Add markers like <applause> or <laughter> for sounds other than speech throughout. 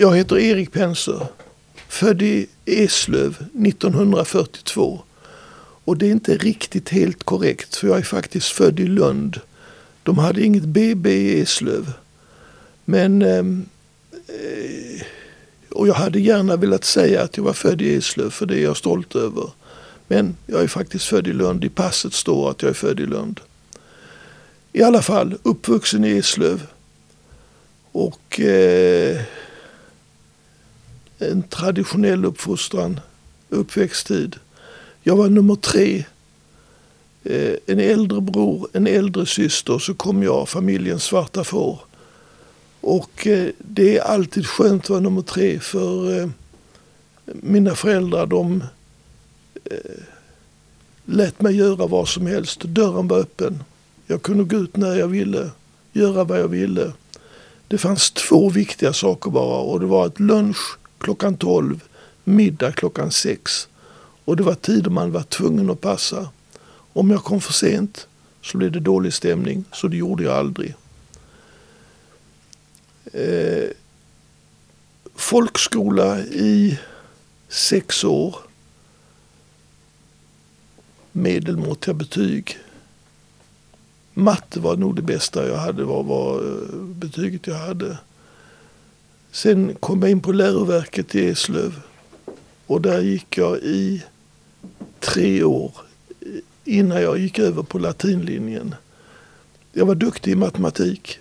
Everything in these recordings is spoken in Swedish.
Jag heter Erik Penser. Född i Eslöv 1942. Och det är inte riktigt helt korrekt för jag är faktiskt född i Lund. De hade inget BB i Eslöv. Men ehm, eh, och jag hade gärna velat säga att jag var född i Eslöv för det är jag stolt över. Men jag är faktiskt född i Lund. I passet står att jag är född i Lund. I alla fall uppvuxen i Eslöv. Och eh, en traditionell uppfostran, uppväxttid. Jag var nummer tre. Eh, en äldre bror, en äldre syster, så kom jag, familjens svarta får. Och eh, det är alltid skönt att vara nummer tre för eh, mina föräldrar de lät mig göra vad som helst. Dörren var öppen. Jag kunde gå ut när jag ville, göra vad jag ville. Det fanns två viktiga saker bara och det var att lunch klockan 12, middag klockan 6. Och det var tider man var tvungen att passa. Om jag kom för sent så blev det dålig stämning, så det gjorde jag aldrig. Eh, folkskola i sex år. Medelmåttiga betyg. Matte var nog det bästa jag hade, var, var eh, betyget jag hade. Sen kom jag in på läroverket i Eslöv. Och där gick jag i tre år innan jag gick över på latinlinjen. Jag var duktig i matematik.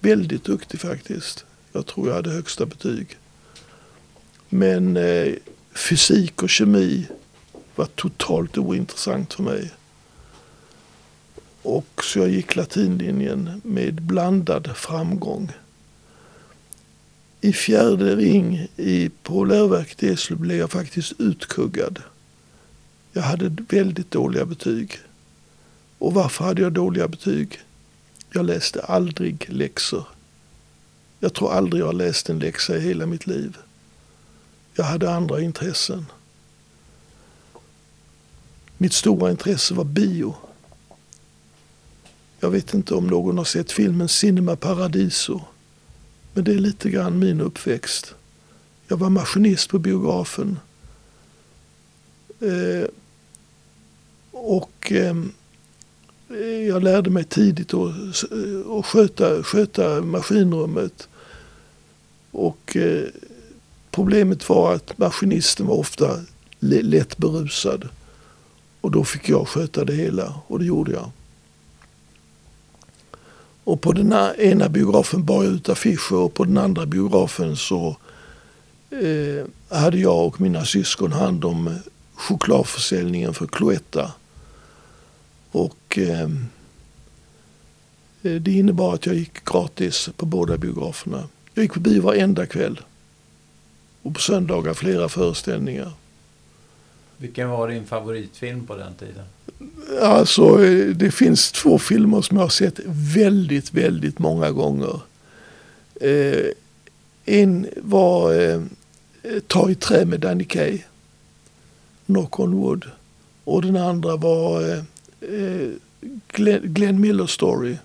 Väldigt duktig faktiskt. Jag tror jag hade högsta betyg. Men eh, fysik och kemi var totalt ointressant för mig. Och så jag gick latinlinjen med blandad framgång. I fjärde ring i, på läroverket i Eslöv blev jag faktiskt utkuggad. Jag hade väldigt dåliga betyg. Och varför hade jag dåliga betyg? Jag läste aldrig läxor. Jag tror aldrig jag läst en läxa i hela mitt liv. Jag hade andra intressen. Mitt stora intresse var bio. Jag vet inte om någon har sett filmen Cinema Paradiso. Men det är lite grann min uppväxt. Jag var maskinist på biografen. Eh, och eh, jag lärde mig tidigt att, eh, att sköta, sköta maskinrummet. Och eh, problemet var att maskinisten var ofta lätt berusad. Och då fick jag sköta det hela och det gjorde jag. Och på den ena biografen bar jag ut affischer och på den andra biografen så eh, hade jag och mina syskon hand om chokladförsäljningen för Cloetta. Och eh, eh det innebar att jag gick gratis på båda biograferna. Jag gick på bio varenda kväll. Och på söndagar flera föreställningar. Vilken var din favoritfilm på den tiden? Alltså, det finns två filmer som jag har sett väldigt, väldigt många gånger. Eh, en var eh, Ta i trä med Danny Kaye. Knock on wood. Och den andra var eh, eh Glenn, Glenn Miller Story.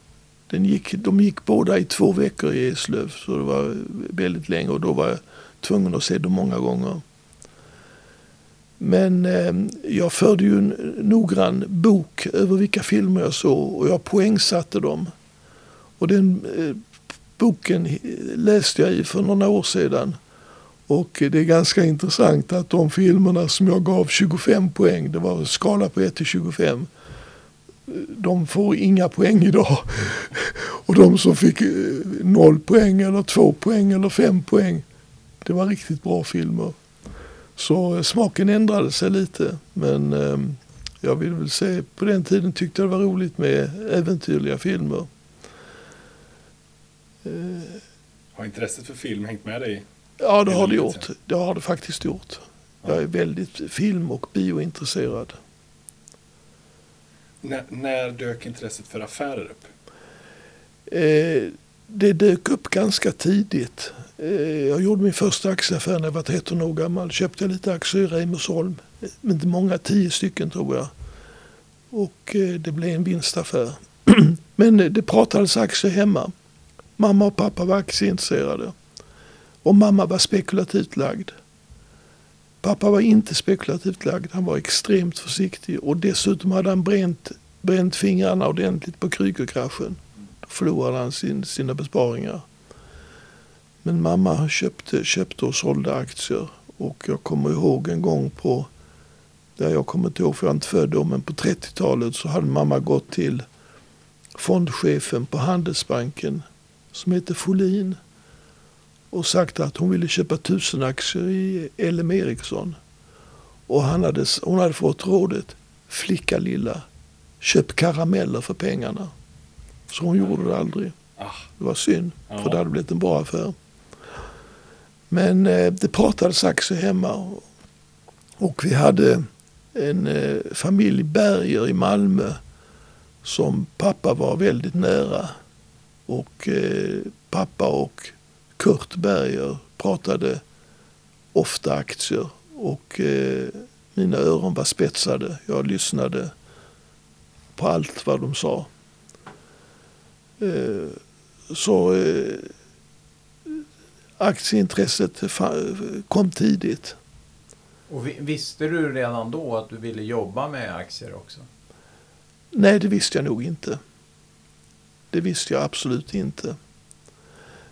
Den gick, de gick båda i två veckor i Eslöv. Så det var väldigt länge och då var jag tvungen att se dem många gånger. Men eh, jag förde ju en noggrann bok över vilka filmer jag såg och jag poängsatte dem. Och den eh, boken läste jag i för några år sedan. Och det är ganska intressant att de filmerna som jag gav 25 poäng, det var en skala på 1 till 25. De får inga poäng idag. <laughs> Och de som fick eh, 0 poäng eller 2 poäng eller 5 poäng, det var riktigt bra filmer. Så smaken ändrade sig lite. Men eh, jag vill väl säga på den tiden tyckte jag det var roligt med äventyrliga filmer. Eh, har intresset för film hängt med dig? Ja, det har det gjort. Det har det faktiskt gjort. Jag är väldigt film och biointresserad. När, när dök intresset för affärer upp? Eh, det dök upp ganska tidigt. Eh, jag gjorde min första aktieaffär när jag var 13 år gammal. Köpte lite aktier i Reimersholm. Inte många, tio stycken tror jag. Och eh, det blev en vinstaffär. <clears throat> Men eh, det pratades aktier hemma. Mamma och pappa var aktieintresserade. Och mamma var spekulativt lagd. Pappa var inte spekulativt lagd. Han var extremt försiktig. Och dessutom hade han bränt, bränt fingrarna ordentligt på Krügerkraschen. Förlorade han sin, sina besparingar. Men mamma köpte, köpte och sålde aktier. Och jag kommer ihåg en gång på, där jag kommer inte ihåg för jag är inte född då, men på 30-talet så hade mamma gått till fondchefen på Handelsbanken som heter Folin och sagt att hon ville köpa tusen aktier i LM Ericsson. Och han hade, hon hade fått rådet, flicka lilla, köp karameller för pengarna. Så hon gjorde det aldrig. Ah, Det var synd, för det hade blivit en bra affär. Men eh, det pratades aktier hemma. Och, och vi hade en eh, familj Berger i Malmö som pappa var väldigt nära. Och eh, pappa och Kurt Berger pratade ofta aktier. Och eh, mina öron var spetsade. Jag lyssnade på allt vad de sa. Eh, så eh, aktieintresset kom tidigt. Och vi- visste du redan då att du ville jobba med aktier också? Nej, det visste jag nog inte. Det visste jag absolut inte.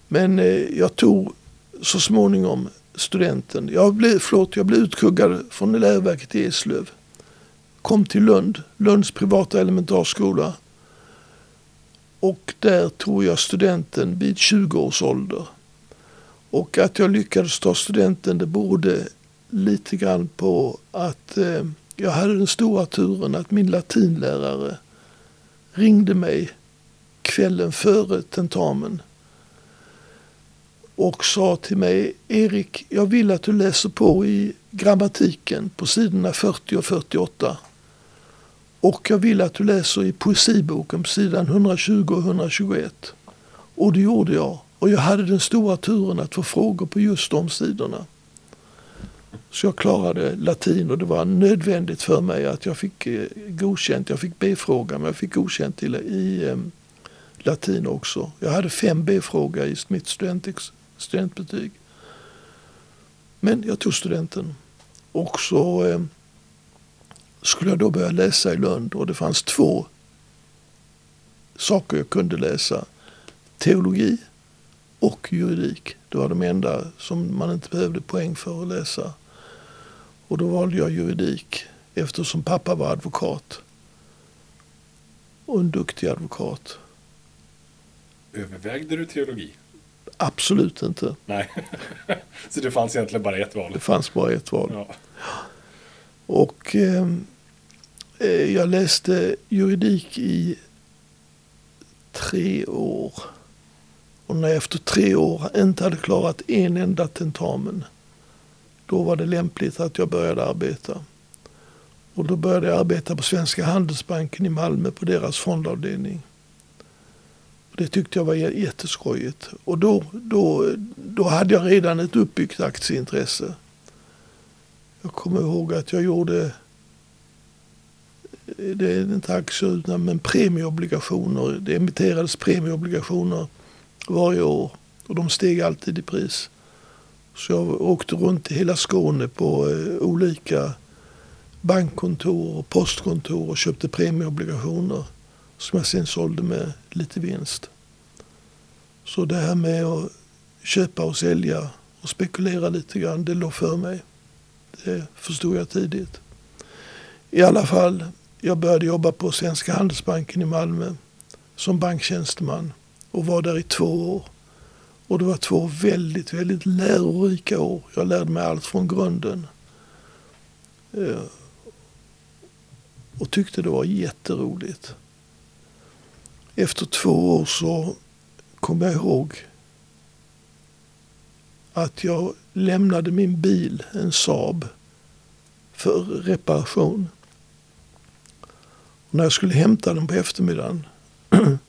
Men eh, jag tog så småningom studenten. Jag blev, förlåt, jag blev utkuggad från läroverket i Eslöv. Kom till Lund, Lunds privata elementarskola. Och där tog jag studenten vid 20 års ålder. Och att jag lyckades ta studenten det berodde lite grann på att eh, jag hade den stora turen att min latinlärare ringde mig kvällen före tentamen och sa till mig Erik, jag vill att du läser på i grammatiken på sidorna 40 och 48. Och jag vill att du läser i poesiboken på sidan 120 och 121. Och det gjorde jag. Och jag hade den stora turen att få frågor på just de sidorna. Så jag klarade latin och det var nödvändigt för mig att jag fick eh, godkänt. Jag fick B-fråga men jag fick godkänt i, i eh, latin också. Jag hade fem B-fråga i mitt student, studentbetyg. Men jag tog studenten. Och så eh, skulle jag då börja läsa i Lund och det fanns två saker jag kunde läsa. Teologi och juridik. Det var de enda som man inte behövde poäng för att läsa. Och då valde jag juridik eftersom pappa var advokat. Och en duktig advokat. övervägde du teologi? Absolut inte. Nej. <laughs> Så det fanns egentligen bara ett val? Det fanns bara ett val. Ja. Och eh, eh, jag läste juridik i tre år. Och när jag efter tre år inte hade klarat en enda tentamen, då var det lämpligt att jag började arbeta. Och då började jag arbeta på Svenska Handelsbanken i Malmö på deras fondavdelning. Och det tyckte jag var jätteskojigt. Och då, då, då hade jag redan ett uppbyggt aktieintresse. Jag kommer ihåg att jag gjorde, det är inte aktier utan men premieobligationer. Det emitterades premieobligationer varje år och de steg alltid i pris. Så jag åkte runt i hela Skåne på eh, olika bankkontor och postkontor och köpte premieobligationer som jag sen sålde med lite vinst. Så det här med att köpa och sälja och spekulera lite grann, det låg för mig. Det förstod jag tidigt. I alla fall, jag började jobba på Svenska Handelsbanken i Malmö som banktjänsteman och var där i två år. Och det var två väldigt, väldigt lärorika år. Jag lärde mig allt från grunden. Eh, och tyckte det var jätteroligt. Efter två år så kom jag ihåg att jag lämnade min bil, en Saab, för reparation. Och när jag skulle hämta den på eftermiddagen, <clears throat>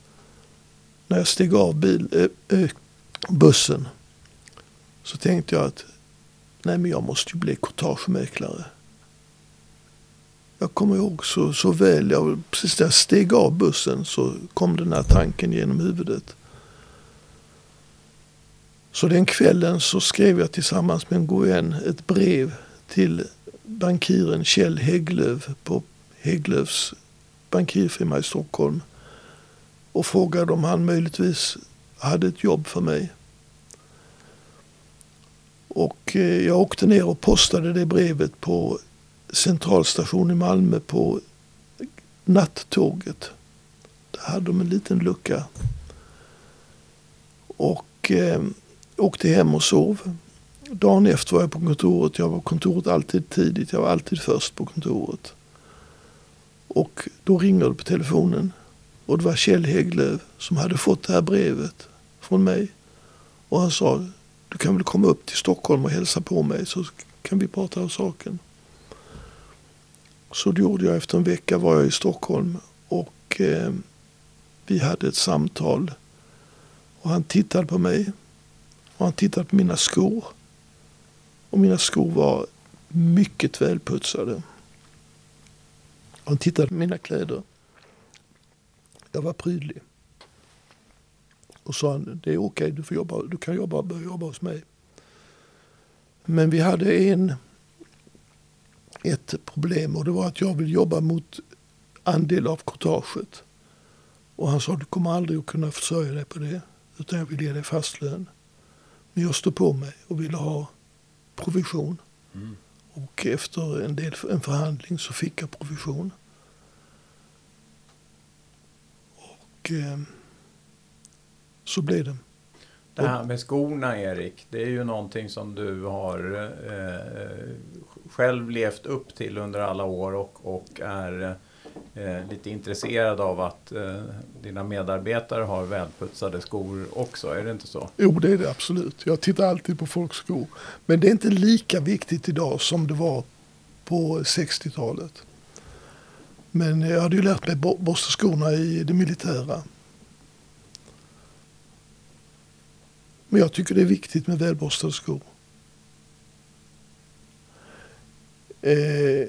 när jag steg av bil, äh, äh, bussen, så tänkte jag att nej men jag måste ju bli courtagemäklare. Jag kommer ihåg så, så väl, jag, precis när jag steg av bussen så kom den här tanken genom huvudet. Så den kvällen så skrev jag tillsammans med en god vän ett brev till bankiren Kjell Hägglöf på Hägglöfs bankirfirma i Stockholm och frågade om han möjligtvis hade ett jobb för mig. Och eh, jag åkte ner och postade det brevet på centralstationen i Malmö på nattåget. Där hade de en liten lucka. Och eh, åkte hem och sov. Dagen efter var jag på kontoret. Jag var på kontoret alltid tidigt. Jag var alltid först på kontoret. Och då ringer det på telefonen. Och det var Kjell Hägglöf som hade fått det här brevet från mig. Och han sa, du kan väl komma upp till Stockholm och hälsa på mig så kan vi prata om saken. Så det gjorde jag. Efter en vecka var jag i Stockholm och eh, vi hade ett samtal. Och han tittade på mig och han tittade på mina skor. Och mina skor var mycket välputsade. Han tittade på mina kläder. Jag var prydlig. Och sa han, det är okej, du, får jobba, du kan jobba, börja jobba hos mig. Men vi hade en, ett problem och det var att jag vill jobba mot andel av kortaget. Och han sa, du kommer aldrig att kunna försörja dig på det. Utan jag vill ge dig fast lön. Men jag stod på mig och ville ha provision. Mm. Och efter en, del, en förhandling så fick jag provision. Och eh, så blev det. Det här med skorna Erik, det är ju någonting som du har eh, själv levt upp till under alla år och, och är eh, lite intresserad av att eh, dina medarbetare har välputsade skor också, är det inte så? Jo, det är det absolut. Jag tittar alltid på folks skor. Men det är inte lika viktigt idag som det var på 60-talet. Men jag hade ju lärt mig borsta skorna i det militära. Men jag tycker det är viktigt med välborstade skor. Eh,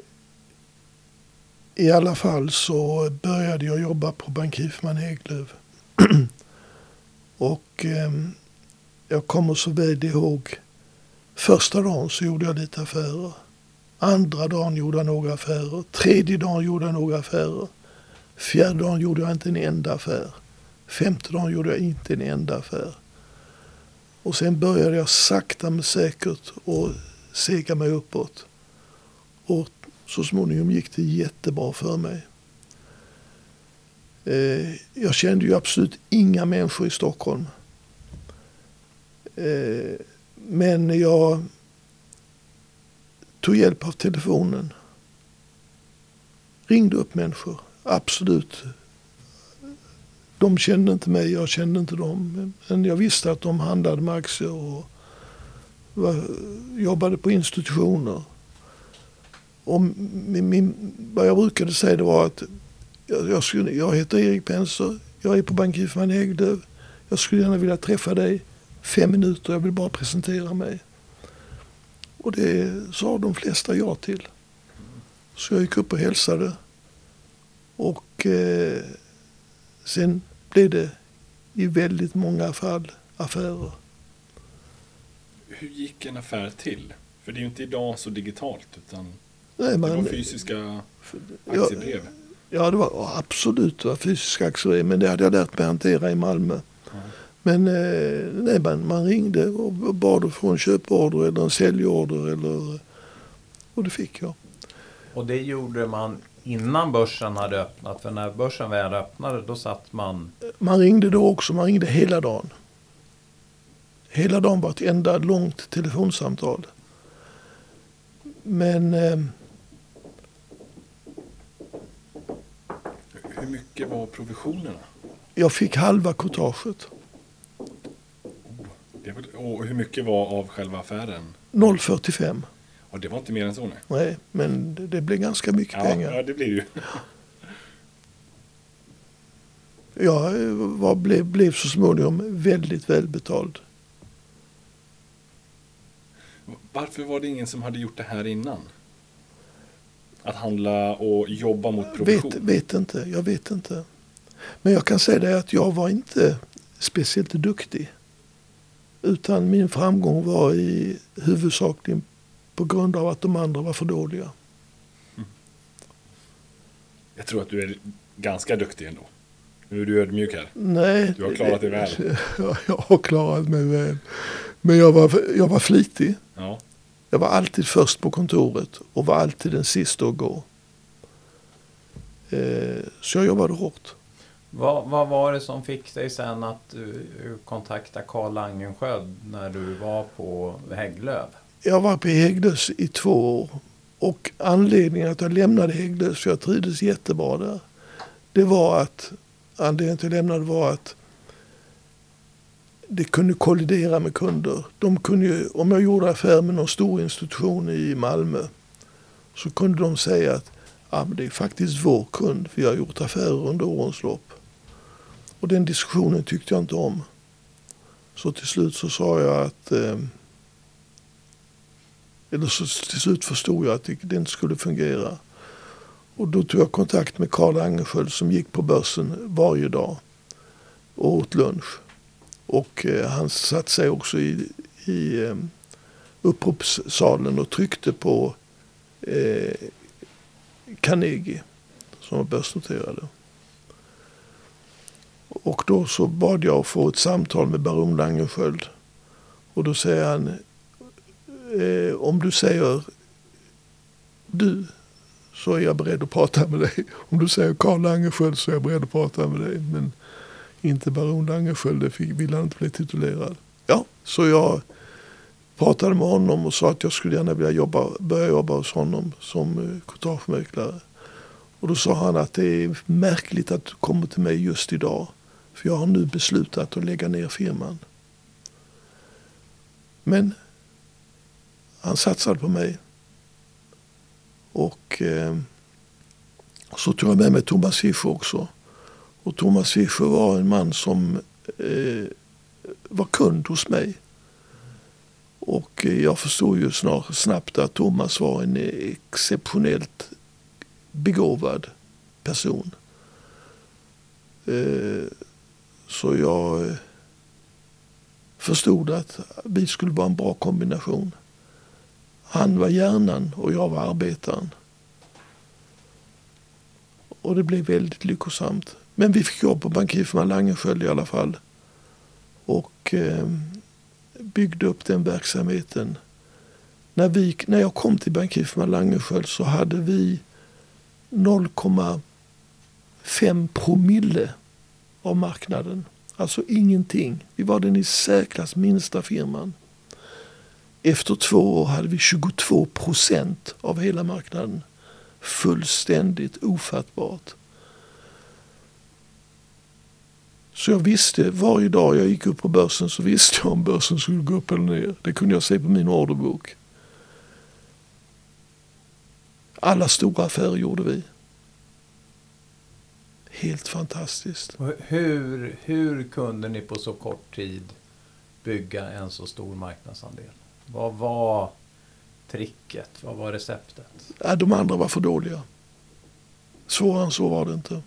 i alla fall så började jag jobba på Bank Hifman Hägglöf. <clears throat> Och eh, jag kommer så väl ihåg första dagen så gjorde jag lite affärer. Andra dagen gjorde jag några affärer. Tredje dagen gjorde jag några affärer. Fjärde dagen gjorde jag inte en enda affär. Femte dagen gjorde jag inte en enda affär. Och sen började jag sakta men säkert och sega mig uppåt. Och så småningom gick det jättebra för mig. Eh, jag kände ju absolut inga människor i Stockholm. Eh, men jag tog hjälp av telefonen. Ringde upp människor, absolut. De kände inte mig, jag kände inte dem. Men jag visste att de handlade med aktier och var, jobbade på institutioner. Och min, min, vad jag brukade säga det var att jag, jag, skulle, jag heter Erik Penser, jag är på Bank Hifman Hägglöf. Jag skulle gärna vilja träffa dig fem minuter, jag vill bara presentera mig. Och det sa de flesta ja till. Så jag gick upp och hälsade. Och eh, sen blev det i väldigt många fall affärer. Hur gick en affär till? För det är ju inte idag så digitalt utan Nej, det var man, fysiska ja, aktiebrev. ja, det var absolut det var fysiska aktier men det hade jag lärt mig hantera i Malmö. Ja. Men eh, nej, man, man ringde och bad att få en köporder eller en säljorder. Eller, och det fick jag. Och det gjorde man innan börsen hade öppnat. För när börsen väl öppnade då satt man... Man ringde då också, man ringde hela dagen. Hela dagen var ett enda långt telefonsamtal. Men Hur mycket var provisionerna? jag fick halva courtaget. Var, och hur mycket var av själva affären? 0,45. Och det var inte mer än så nej. Nej, men det, det blev ganska mycket Ja, pengar. ja, det blir ju. <laughs> Jag var, blev, blev så småningom väldigt välbetald. Varför var det ingen som hade gjort det här innan? Att handla och jobba mot provision? Vet, vet inte, jag vet inte. Men jag kan säga det att jag var inte speciellt duktig. Utan min framgång var i huvudsakligen på grund av att de andra var för dåliga. Jag tror att du är ganska duktig ändå. Nu är du ödmjuk här. Nej. Du har klarat dig väl. <laughs> Ja, jag har klarat mig väl. Men jag var, jag var flitig. Ja. Jag var alltid först på kontoret och var alltid den sista att gå. Eh, så jag jobbade hårt. Vad, vad var det som fick dig sen att uh, kontakta Karl Langenskiöld när du var på Hägglöf? Jag var på Hägglöfs i två år. Och anledningen att jag lämnade Hägglöfs, för jag trivdes jättebra där. Det var att, anledningen till att jag lämnade var att det kunde kollidera med kunder. De kunde ju, om jag gjorde affär med någon stor institution i Malmö så kunde de säga att ah, men det är faktiskt vår kund. Vi har gjort affärer under årens lopp. Och den diskussionen tyckte jag inte om. Så till slut så sa jag att eh, eller så till slut förstod jag att det, det inte skulle fungera. Och då tog jag kontakt med Karl Angerskiöld som gick på börsen varje dag och åt lunch. Och eh, han satt sig också i, i eh, uppropssalen och tryckte på eh, Carnegie som var börsnoterade. Och då så bad jag att få ett samtal med baron Langenskiöld. Och då säger han, eh, om du säger du så är jag beredd att prata med dig. Om du säger Karl Langenskiöld så är jag beredd att prata med dig. Men inte baron Langenskiöld, det fick, ville han inte bli titulerad. Ja, så jag pratade med honom och sa att jag skulle gärna vilja jobba, börja jobba hos honom som eh, courtagemäklare. Och då sa han att det är märkligt att du kommer till mig just idag. För jag har nu beslutat att lägga ner firman. Men han satsade på mig. Och eh, så tog jag med mig Thomas Hisch också. Och Thomas Fischer var en man som eh, var kund hos mig. Och eh, jag förstod ju snart, snabbt att Thomas var en exceptionellt begåvad person. Eh, så jag eh, förstod att vi skulle vara en bra kombination. Han var hjärnan och jag var arbetaren. Och det blev väldigt lyckosamt. Men vi fick jobb på bankirfirman Langenskiöld i alla fall. Och eh, byggde upp den verksamheten. När, vi, när jag kom till bankirfirman Langenskiöld så hade vi 0,5 promille av marknaden. Alltså ingenting. Vi var den i särklass minsta firman. Efter två år hade vi 22 procent av hela marknaden. Fullständigt ofattbart. Så jag visste varje dag jag gick upp på börsen så visste jag om börsen skulle gå upp eller ner. Det kunde jag se på min orderbok. Alla stora affärer gjorde vi. Helt fantastiskt. Hur, hur kunde ni på så kort tid bygga en så stor marknadsandel? Vad var tricket? Vad var receptet? Ja, de andra var för dåliga. Svårare än så var det inte.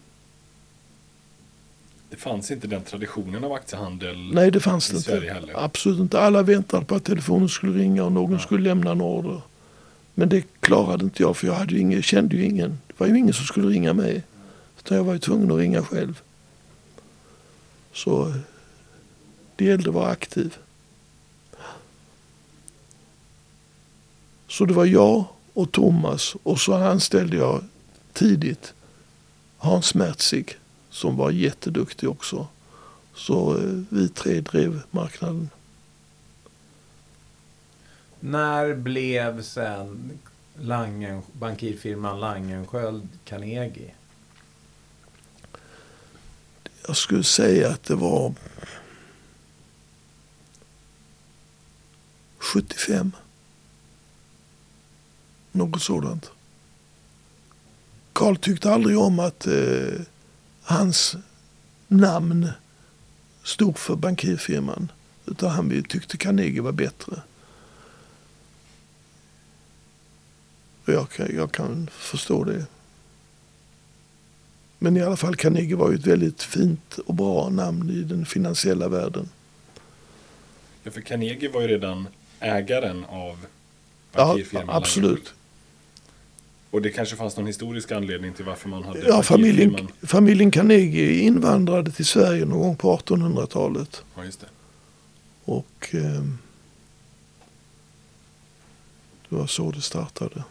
Det fanns inte den traditionen av aktiehandel Nej, det fanns i det Sverige inte. heller. Absolut inte. Alla väntade på att telefonen skulle ringa och någon Ja. skulle lämna en order. Men det klarade inte jag för jag hade ju ingen, kände ju ingen. Det var ju ingen som skulle ringa mig. Utan jag var ju tvungen att ringa själv. Så det gällde att vara aktiv. Så det var jag och Thomas och så anställde jag tidigt Hans Mertzig som var jätteduktig också. Så eh, vi tre drev marknaden. När blev sen Langen, bankirfirman Langenskiöld Carnegie? Jag skulle säga att det var 75. Något sådant. Karl tyckte aldrig om att eh, hans namn stod för bankirfirman. Utan han tyckte Carnegie var bättre. Och jag, kan- jag kan förstå det. Men i alla fall Carnegie var ju ett väldigt fint och bra namn i den finansiella världen. Ja, för Carnegie var ju redan ägaren av Ja, bankirfirman absolut. Och det kanske fanns någon historisk anledning till varför man hade Ja, familjen, bankirfirman. familjen Carnegie invandrade till Sverige någon gång på 1800-talet. Ja, just det. Och eh, det var så det startade.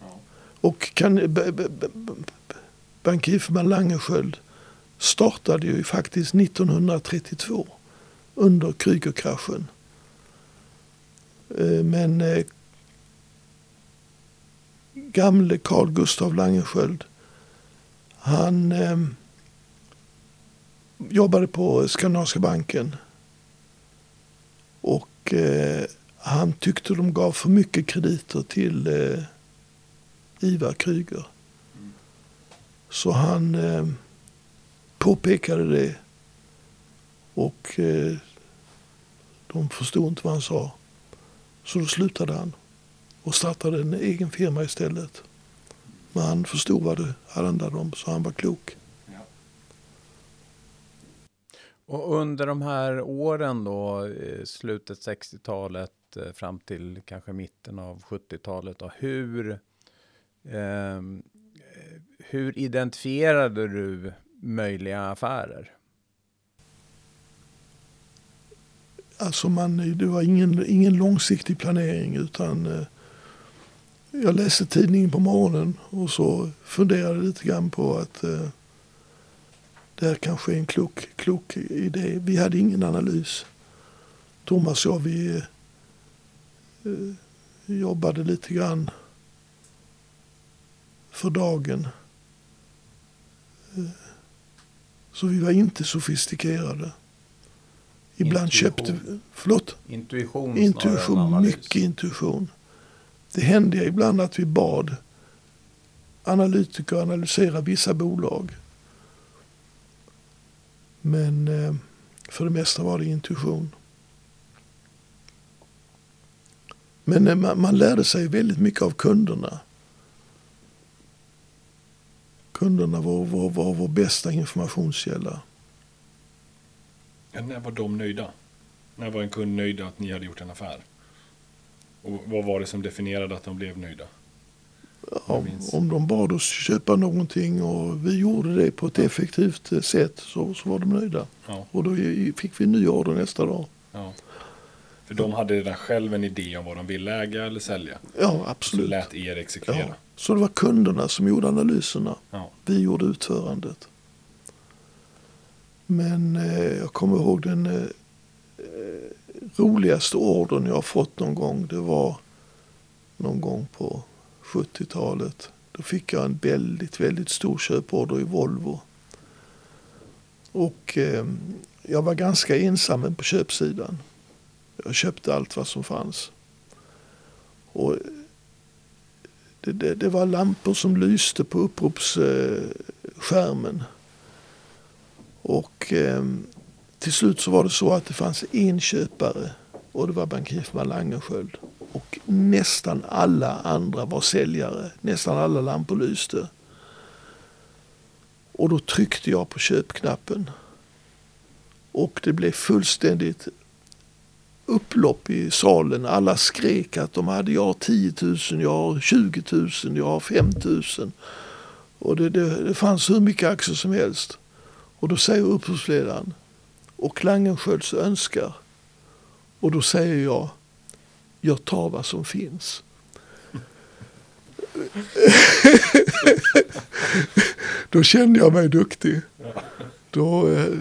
Ja. Och kan, b, b, b, b, bankirfirman Langesköld startade ju faktiskt 1932 under Krügerkraschen. Eh, Men eh, gamle Carl Gustav Langesköld han eh, jobbade på Skandinaviska banken. Och eh, han tyckte de gav för mycket krediter till eh, Ivar Kryger. Så han eh, påpekade det. Och eh, de förstod inte vad han sa. Så då slutade han och startade en egen firma istället. Men han förstod vad det handlade om så han var klok. Och under de här åren då, eh, slutet 60-talet eh, fram till kanske mitten av 70-talet, då, hur, ehm, eh, hur identifierade du möjliga affärer? Alltså man, det var ingen, ingen långsiktig planering utan eh, jag läste tidningen på morgonen och så funderade lite grann på att eh, det här kanske är en klok, klok idé. Vi hade ingen analys. Thomas och jag vi eh, jobbade lite grann för dagen. Eh, så vi var inte sofistikerade. Ibland Intuition. köpte vi, förlåt? Intuition, Intuition, mycket intuition. Det hände ibland att vi bad analytiker analysera vissa bolag. Men eh, för det mesta var det intuition. Men eh, man, man lärde sig väldigt mycket av kunderna. Kunderna var, var, var vår bästa informationskälla. Ja, när var de nöjda? När var en kund nöjd att ni hade gjort en affär? Och vad var det som definierade att de blev nöjda? Ja, om de bad oss köpa någonting och vi gjorde det på ett effektivt eh, sätt så, så var de nöjda. Ja, Och då fick vi en ny order nästa dag. ja. För de hade redan själv en idé om vad de ville äga eller sälja. Ja, Så absolut. lät er exekvera. Ja. Så det var kunderna som gjorde analyserna. Vi gjorde utförandet. Men eh, jag kommer ihåg den eh, eh, roligaste ordern jag har fått någon gång. Det var någon gång på 70-talet. Då fick jag en väldigt, väldigt stor köporder i Volvo. Och eh, jag var ganska ensam på köpsidan. Jag köpte allt vad som fanns. Och det, det, det var lampor som lyste på uppropsskärmen. Och eh, till slut så var det så att det fanns en köpare och det var bankirfirman Langenskiöld. Och nästan alla andra var säljare. Nästan alla lampor lyste. Och då tryckte jag på köpknappen. Och det blev fullständigt upplopp i salen. Alla skrek att de hade jag har 10 000, jag har 20 000, jag har 5 000. Och det, det, det fanns hur mycket aktier som helst. Och då säger upphovsledaren och Klangenskölds önskar. Och då säger jag, jag tar vad som finns. <laughs> då kände jag mig duktig. Då eh,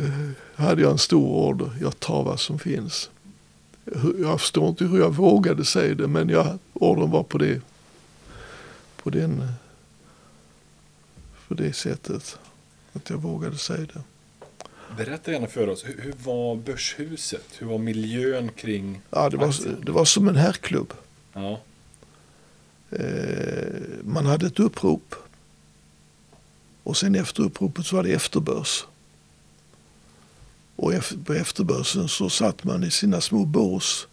hade jag en stor order, jag tar vad som finns. Jag förstår inte hur jag vågade säga det men jag, ordern var på det, på den, eh, på det sättet. Att jag vågade säga det. Berätta gärna för oss, hur, hur var börshuset? Hur var miljön kring Ja, det, var, det var som en herrklubb. Ja, Eh, man hade ett upprop. Och sen efter uppropet så var det efterbörs. Och på efterbörsen så satt man i sina små bås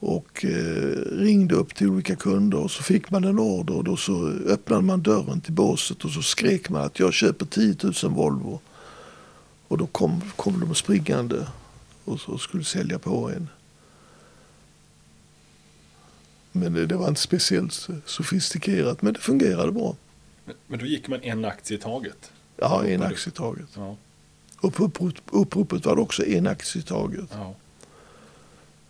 och eh, ringde upp till olika kunder och så fick man en order och då så öppnade man dörren till båset och så skrek man att jag köper 10 000 Volvo. Och då kom, kom de springande och så skulle sälja på en. Men det, det var inte speciellt sofistikerat, men det fungerade bra. Men, men då gick man en aktie i taget? Ja, en aktie i taget. Ja. Och på upprop, uppropet var det också en aktie i taget. ja.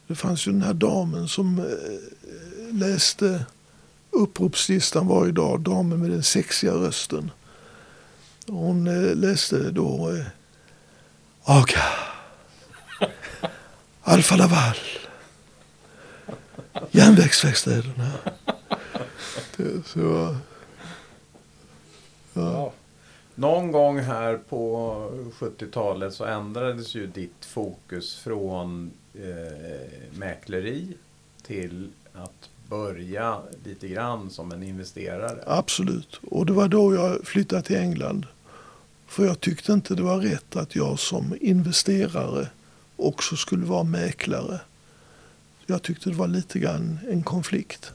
Det fanns ju den här damen som eh, läste uppropslistan varje dag. Damen med den sexiga rösten. Och Hon eh, läste då eh, Aga. Alfa Laval. Järnvägsverkstäderna. Så, ja. ja. Någon gång här på 70-talet så ändrades ju ditt fokus från eh, mäkleri till att börja lite grann som en investerare. Absolut. Och det var då jag flyttade till England. För jag tyckte inte det var rätt att jag som investerare också skulle vara mäklare. Jag tyckte det var lite grann en konflikt.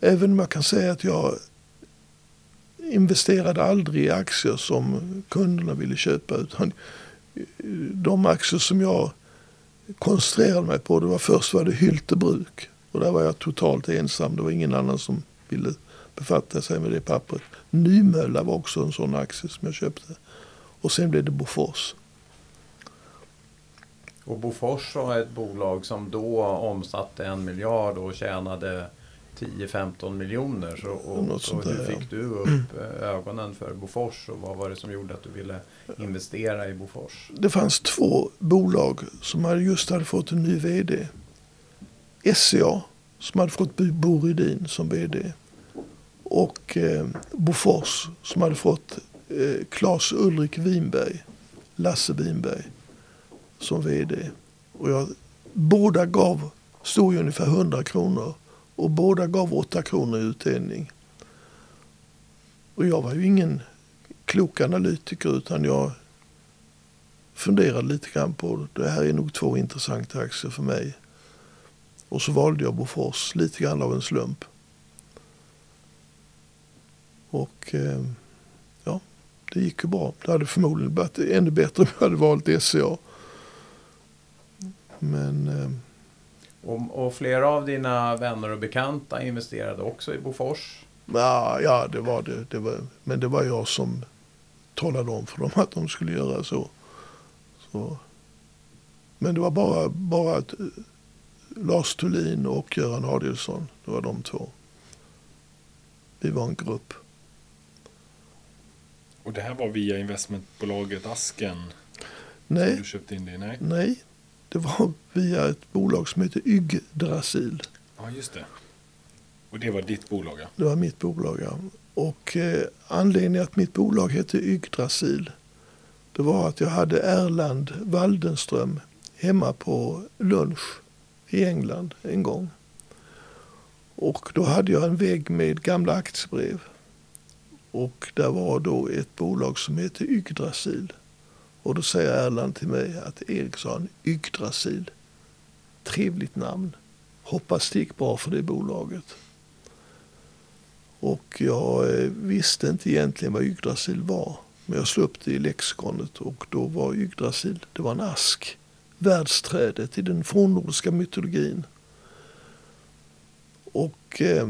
Även om jag kan säga att jag investerade aldrig i aktier som kunderna ville köpa. Utan de aktier som jag koncentrerade mig på, det var först var det Hyltebruk. Och där var jag totalt ensam. Det var ingen annan som ville befatta sig med det pappret. Nymölla var också en sån aktie som jag köpte. Och sen blev det Bofors. Och Bofors var ett bolag som då omsatte en miljard och tjänade 10-15 miljoner. Så, och, sånt hur där, ja. fick du upp eh, ögonen för Bofors och vad var det som gjorde att du ville investera i Bofors? Det fanns två bolag som just hade fått en ny vd. SCA som hade fått Bo Rydin som vd. Och eh, Bofors som hade fått eh, Claes Ulrik Winberg, Lasse Winberg som vd. Och jag, båda gav, stod ju ungefär 100 kronor och båda gav 8 kronor i utdelning. Och jag var ju ingen klok analytiker utan jag funderade lite grann på det här är nog två intressanta aktier för mig. Och så valde jag Bofors lite grann av en slump. Och eh, ja, det gick ju bra. Det hade förmodligen varit ännu bättre om jag hade valt SCA. Men eh, Och, och flera av dina vänner och bekanta investerade också i Bofors. ja, ja, det var det. det var, men det var jag som talade om för dem att de skulle göra så. så. Men det var bara, bara att eh, Lars Thulin och Göran Adielsson. Det var de två. Vi var en grupp. Och det här var via investmentbolaget Asken som Nej, du köpte in det? Nej? nej. Det var via ett bolag som heter Yggdrasil. Ja, just det. Och det var ditt bolag, ja. Det var mitt bolag. Ja. Och eh, anledningen att mitt bolag hette Yggdrasil det var att jag hade Erland Waldenström hemma på lunch i England en gång. Och då hade jag en vägg med gamla aktiebrev. Och där var då ett bolag som hette Yggdrasil. Och då säger Erland till mig att Eriksson, Yggdrasil, trevligt namn. Hoppas det gick bra för det bolaget. Och jag eh, visste inte egentligen vad Yggdrasil var. Men jag slog upp det i lexikonet och då var Yggdrasil, det var en ask. Världsträdet i den fornnordiska mytologin. Och eh,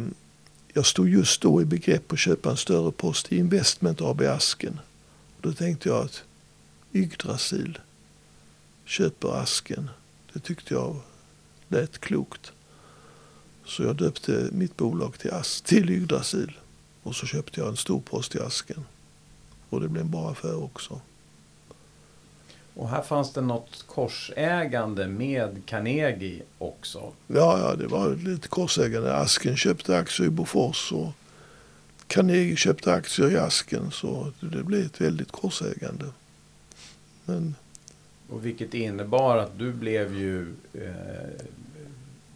jag stod just då i begrepp att köpa en större post i Investment AB Asken. Då tänkte jag att Yggdrasil köper Asken. Det tyckte jag lät klokt. Så jag döpte mitt bolag till, As- till Yggdrasil. Och så köpte jag en stor post i Asken. Och det blev en bra affär också. Och här fanns det något korsägande med Carnegie också. Ja, ja, det var lite korsägande. Asken köpte aktier i Bofors och Carnegie köpte aktier i Asken. Så det blev ett väldigt korsägande. Men Och vilket innebar att du blev ju eh,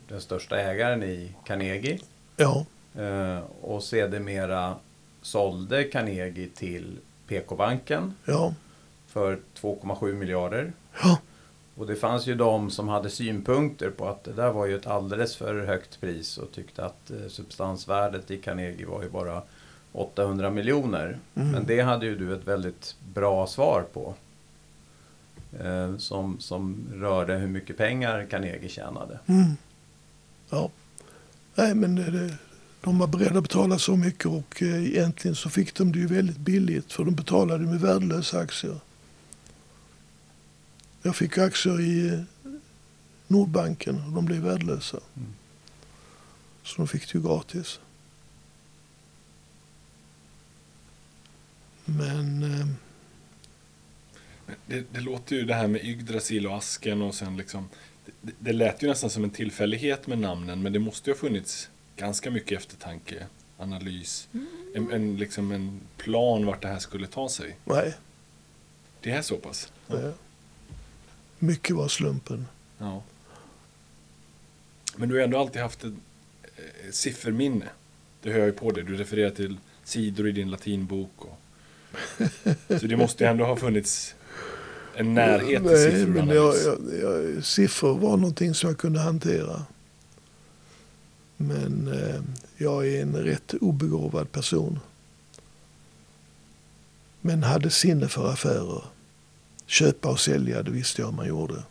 den största ägaren i Carnegie. ja, Eh, och sedermera sålde Carnegie till PK-banken ja, för 2,7 miljarder. ja, Och det fanns ju de som hade synpunkter på att det där var ju ett alldeles för högt pris och tyckte att eh, substansvärdet i Carnegie var ju bara 800 miljoner. Mm. Men det hade ju du ett väldigt bra svar på. Eh, som, som rörde hur mycket pengar Carnegie tjänade. mm, ja. Nej, men det, de var beredda att betala så mycket och eh, egentligen så fick de det ju väldigt billigt för de betalade med värdelösa aktier. Jag fick aktier i eh, Nordbanken och de blev värdelösa. Mm. Så de fick det ju gratis. Men eh, Men Det, det låter ju det här med Yggdrasil och asken och sen liksom det, det lät ju nästan som en tillfällighet med namnen men det måste ju ha funnits ganska mycket eftertanke, analys, en, en, liksom en plan vart det här skulle ta sig. nej, Det är så pass? Ja. Mycket var slumpen. ja. Men du har ändå alltid haft ett eh, sifferminne. Det hör jag ju på dig. Du refererar till sidor i din latinbok. Och... <laughs> Så det måste ändå ha funnits en närhet till Nej, men jag, jag, jag, siffror var någonting som jag kunde hantera. Men eh, jag är en rätt obegåvad person. Men hade sinne för affärer. Köpa och sälja, det visste jag man gjorde.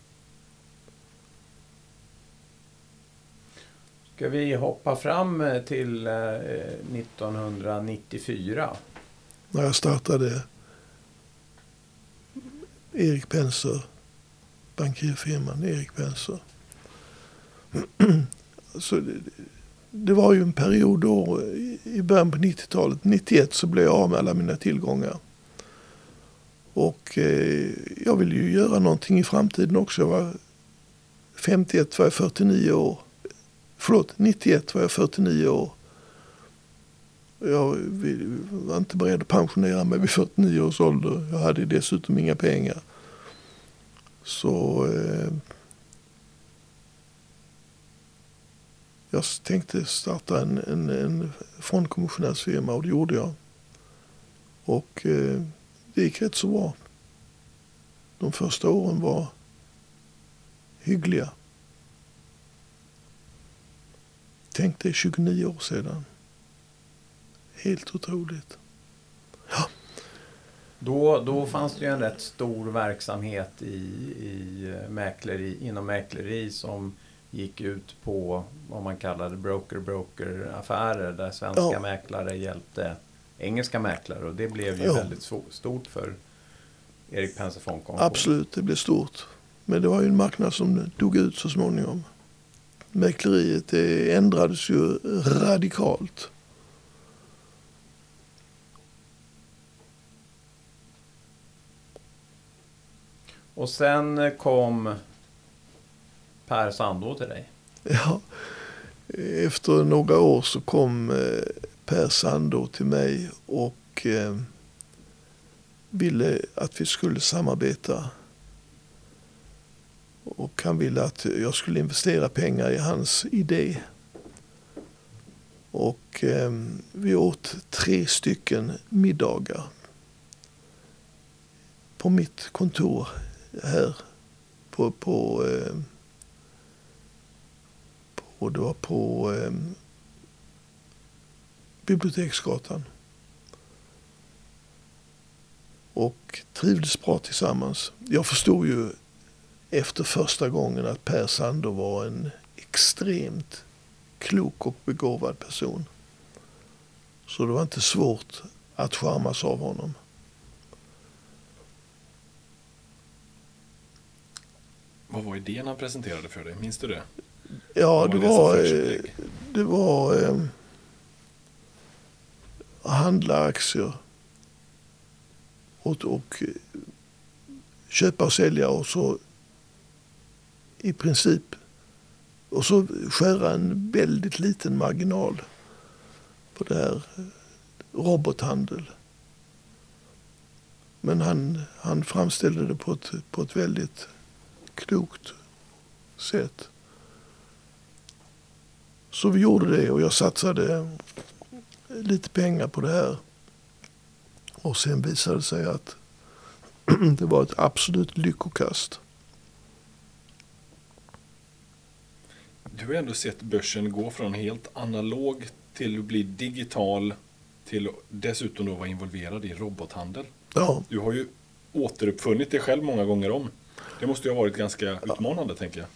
Ska vi hoppa fram eh, till eh, 1994? När jag startade Erik Penser, bankirfirman Erik Penser. <clears throat> Så det, det var ju en period då i början på 90-talet, 91 så blev jag av med alla mina tillgångar. Och eh, jag ville ju göra någonting i framtiden också. Jag var 51 var jag 49 år. Förlåt, 91 var jag 49 år. Jag var inte beredd att pensionera mig vid 49 års ålder. Jag hade dessutom inga pengar. Så eh, jag tänkte starta en, en, en fondkommissionärsfirma och det gjorde jag. Och eh, det gick rätt så bra. De första åren var hyggliga. Tänk dig 29 år sedan. Helt otroligt. Då, då fanns det ju en rätt stor verksamhet i, i eh, mäkleri, inom mäkleri som gick ut på vad man kallade broker-broker-affärer där svenska Ja. mäklare hjälpte engelska mäklare och det blev ju Ja. väldigt stort för Erik Penser Fondkommission. Absolut, det blev stort. Men det var ju en marknad som dog ut så småningom. Mäkleriet ändrades ju radikalt. Och sen kom Per Sandå till dig. Ja, efter några år så kom eh, Per Sandå till mig och eh, ville att vi skulle samarbeta. Och han ville att jag skulle investera pengar i hans idé. Och eh, vi åt tre stycken middagar på mitt kontor här på, på eh, på det var på eh, Biblioteksgatan. Och trivdes bra tillsammans. Jag förstod ju efter första gången att Per Sander var en extremt klok och begåvad person. Så det var inte svårt att charmas av honom. Vad var idén han presenterade för dig? Minns du det? Ja, Vad det det var, första eh, upplägg? det var eh, handla aktier och, och eh, köpa och sälja och så i princip och så skära en väldigt liten marginal på det här eh, robothandel. Men han, han framställde det på ett, på ett väldigt klokt sätt. Så vi gjorde det och jag satsade lite pengar på det här. Och sen visade det sig att <clears throat> det var ett absolut lyckokast. Du har ändå sett börsen gå från helt analog till att bli digital till att dessutom då vara involverad i robothandel. Ja, Du har ju återuppfunnit dig själv många gånger om. Det måste ju ha varit ganska utmanande tänker jag.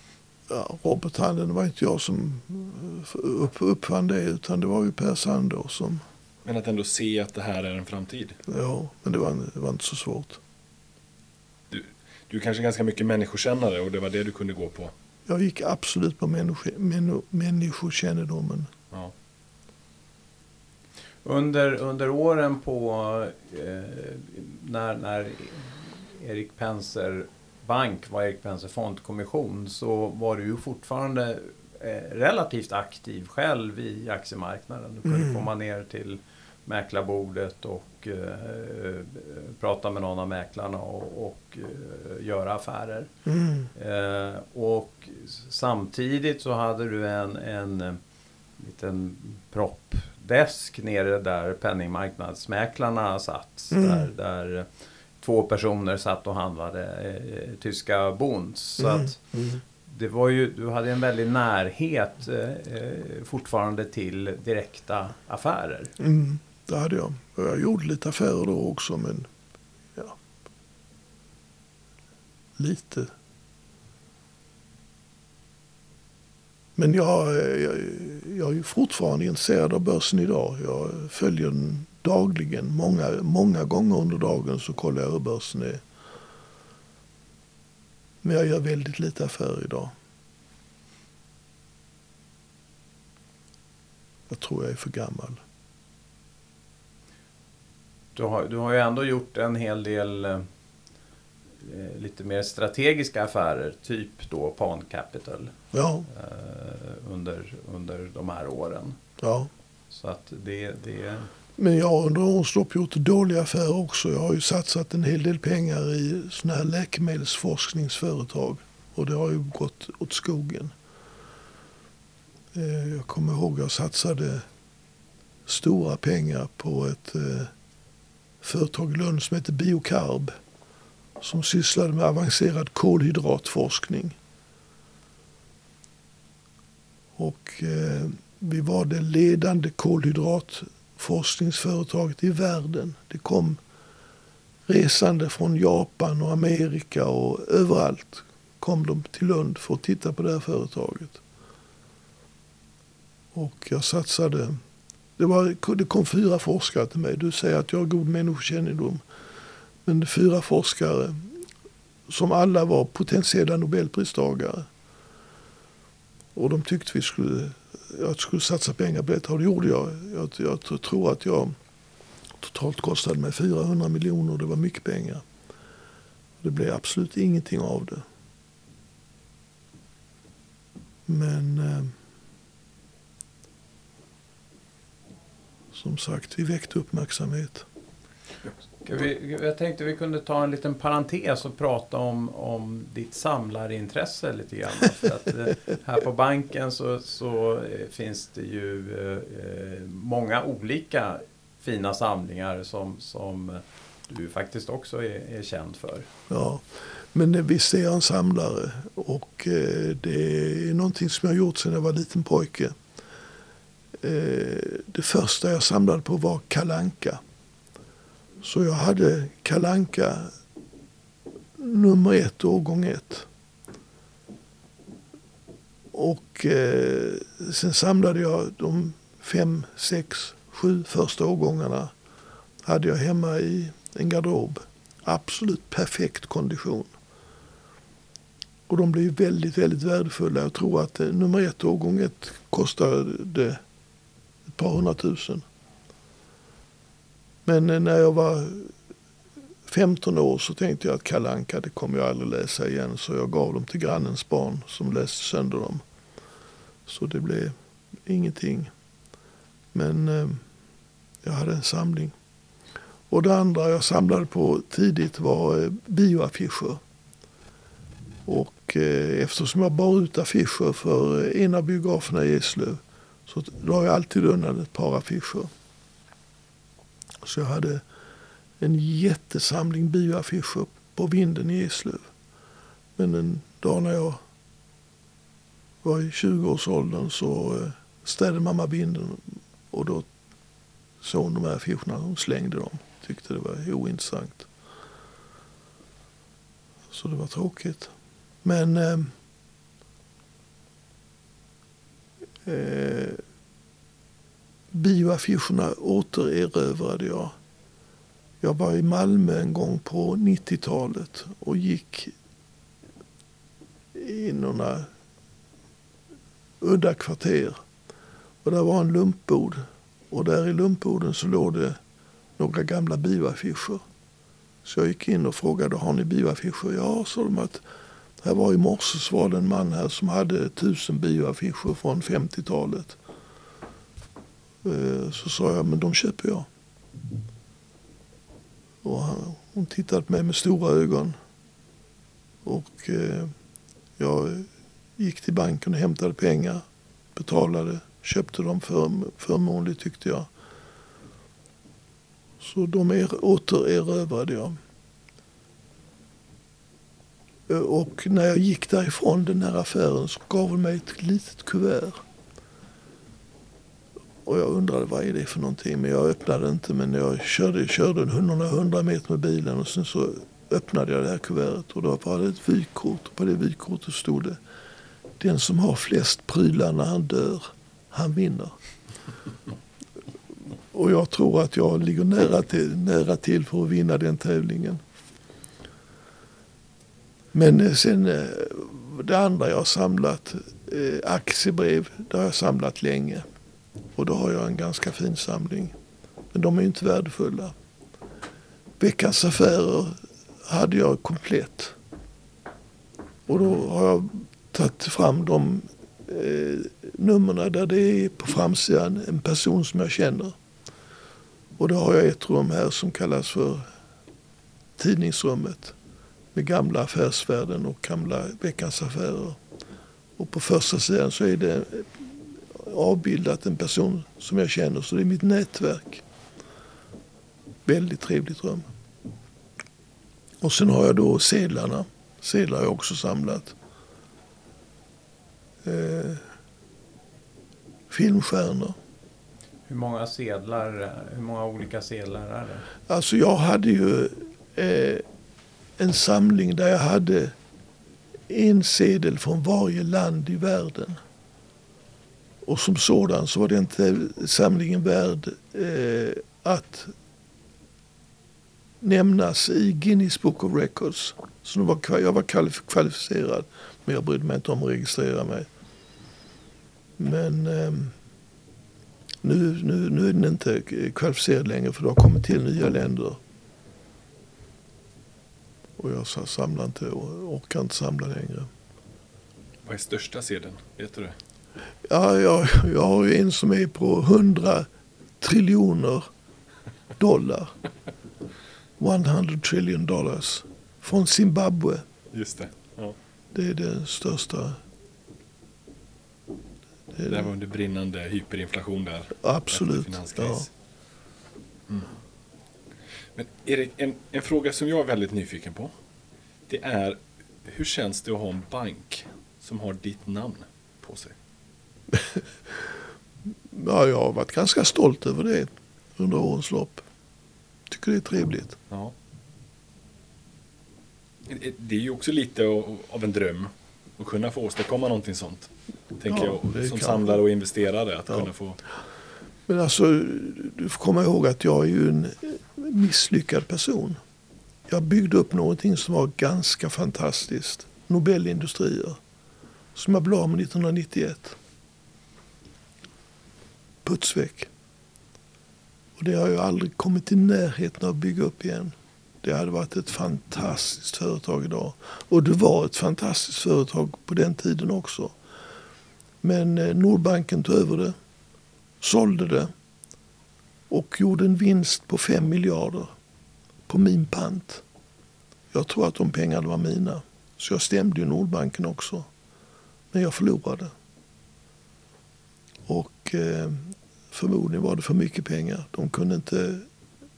Ja, robothandeln var inte jag som eh, upp, uppfann det utan det var ju Per Sandor som, Men att ändå se att det här är en framtid. ja, men det var, det var inte så svårt. Du, du är kanske ganska mycket människokännare och det var det du kunde gå på. Jag gick absolut på människo, männo, människokännedomen. Ja. Under, under åren på eh, när, när Erik Penser Bank var Erik Penser Fondkommission så var du ju fortfarande eh, relativt aktiv själv i aktiemarknaden. Du kunde Mm. komma ner till mäklarbordet och eh, prata med någon av mäklarna och, och eh, göra affärer. Mm. Eh, och samtidigt så hade du en, en eh, liten proppdesk nere där penningmarknadsmäklarna satt. Mm. Där, där två personer satt och handlade eh, tyska bonds. Så Mm. att Mm. det var ju, du hade en väldig närhet eh, eh, fortfarande till direkta affärer. Mm. Det hade jag. Jag gjorde lite affärer då också men ja. Lite. Men jag, jag, jag är ju fortfarande intresserad av börsen idag. Jag följer den dagligen. Många, många gånger under dagen så kollar jag hur börsen är. Men jag gör väldigt lite affärer idag. Jag tror jag är för gammal. Du har, du har ju ändå gjort en hel del eh, lite mer strategiska affärer, typ då Pan Capital. Ja, eh, under, under de här åren. ja. Så att det, det men jag har under årens lopp gjort dåliga affärer också. Jag har ju satsat en hel del pengar i såna här läkemedelsforskningsföretag. Och det har ju gått åt skogen. Eh, jag kommer ihåg att jag satsade stora pengar på ett eh, företag i Lund som heter Biocarb. Som sysslade med avancerad kolhydratforskning. Och eh, vi var det ledande kolhydrat Forskningsföretaget i världen. Det kom resande från Japan och Amerika och överallt kom de till Lund för att titta på det här företaget. Och jag satsade. Det, var, det kom fyra forskare till mig. Du säger att jag har god människokännedom. Men det fyra forskare som alla var potentiella nobelpristagare. Och de tyckte vi skulle, jag skulle satsa pengar på detta och det gjorde jag. Jag, jag tror att jag totalt kostade mig 400 miljoner. Det var mycket pengar. Det blev absolut ingenting av det. Men eh, som sagt, vi väckte uppmärksamhet. Vi, jag tänkte vi kunde ta en liten parentes och prata om, om ditt samlarintresse lite grann. <laughs> För att, eh, här på banken så, så eh, finns det ju eh, många olika fina samlingar som, som du faktiskt också är, är känd för. Ja, men visst är jag en samlare och eh, det är någonting som jag har gjort sedan jag var liten pojke. Eh, det första jag samlade på var kalanka. Så jag hade kalanka nummer ett, årgång ett. Och eh, sen samlade jag de fem, sex, sju första årgångarna. Hade jag hemma i en garderob. Absolut perfekt kondition. Och de blev väldigt, väldigt värdefulla. Jag tror att eh, nummer ett, årgång ett, kostade ett par hundratusen. Men eh, när jag var 15 år så tänkte jag att Kalanka det kommer jag aldrig läsa igen. Så jag gav dem till grannens barn som läste sönder dem. Så det blev ingenting. Men eh, jag hade en samling. Och det andra jag samlade på tidigt var eh, bioaffischer. Och eh, eftersom jag bar ut affischer för eh, en av biograferna i Eslöv så la jag alltid undan ett par affischer. Så jag hade en jättesamling bioaffischer på vinden i Eslöv. Men en dag när jag var i 20-årsåldern så eh, städade mamma vinden och då såg hon de här affischerna och slängde dem. Tyckte det var ointressant. Så det var tråkigt. Men ehm, eh, Eh, bioaffischerna återerövrade jag. Jag var i Malmö en gång på 90-talet och gick i några udda kvarter. Och där var en lumpbod. Och där i lumpboden så låg det några gamla bioaffischer. Så jag gick in och frågade, har ni bioaffischer? Ja, sa de att här var i morse så var det en man här som hade tusen bioaffischer från 50-talet. Eh, så sa jag, men de köper jag. Och han, hon tittade på mig med stora ögon. Och eh, jag gick till banken och hämtade pengar, betalade, köpte dem för, förmånligt tyckte jag. Så de er, återerövrade jag. Eh, och när jag gick därifrån den här affären så gav hon mig ett litet kuvert. Och jag undrade vad är det för någonting. Men jag öppnade inte. Men jag körde, körde några hundra meter med bilen och sen så öppnade jag det här kuvertet. Och då var det ett vykort. Och på det vykortet stod det. Den som har flest prylar när han dör, han vinner. <laughs> Och jag tror att jag ligger nära till, nära till för att vinna den tävlingen. Men eh, sen eh, det andra jag har samlat, eh, aktiebrev, det har jag samlat länge. Och då har jag en ganska fin samling. Men de är ju inte värdefulla. Veckans affärer hade jag komplett. Och då har jag tagit fram de eh, numren där det är på framsidan en person som jag känner. Och då har jag ett rum här som kallas för tidningsrummet med gamla Affärsvärlden och gamla Veckans Affärer. Och på första sidan så är det avbildat en person som jag känner, så det är mitt nätverk. Väldigt trevligt rum. Och sen har jag då sedlarna. Sedlar har jag också samlat. Eh, filmstjärnor. Hur många sedlar, hur många olika sedlar är det? Alltså jag hade ju eh, en samling där jag hade en sedel från varje land i världen. Och som sådan så var den samlingen värd eh, att nämnas i Guinness Book of Records. Så var, jag var kvalificerad men jag brydde mig inte om att registrera mig. Men eh, nu, nu, nu är den inte kvalificerad längre för det har kommit till nya länder. Och jag samlar inte och orkar inte samla längre. Vad är största sedeln? Vet du det? Ja, jag, jag har ju en som är på 100 triljoner dollar. 100 trillion dollars. Från Zimbabwe. Just det. Ja. Det är det största. Det, det var under brinnande hyperinflation där. Absolut. Ja. Mm. Men Erik, en, en fråga som jag är väldigt nyfiken på. Det är, hur känns det att ha en bank som har ditt namn på sig? <laughs> ja, jag har varit ganska stolt över det under årens lopp. Tycker det är trevligt. Ja. Det är ju också lite av en dröm att kunna få åstadkomma någonting sånt. Tänker ja, jag, som samlare och investerare. Att ja. kunna få... Men alltså, du får komma ihåg att jag är ju en misslyckad person. Jag byggde upp någonting som var ganska fantastiskt. Nobelindustrier. Som jag blev av med 1991 putsväck. Och det har jag aldrig kommit i närheten av att bygga upp igen. Det hade varit ett fantastiskt företag idag. Och det var ett fantastiskt företag på den tiden också. Men eh, Nordbanken tog över det, sålde det och gjorde en vinst på 5 miljarder på min pant. Jag tror att de pengarna var mina. Så jag stämde ju Nordbanken också. Men jag förlorade. Och eh, förmodligen var det för mycket pengar. De kunde inte,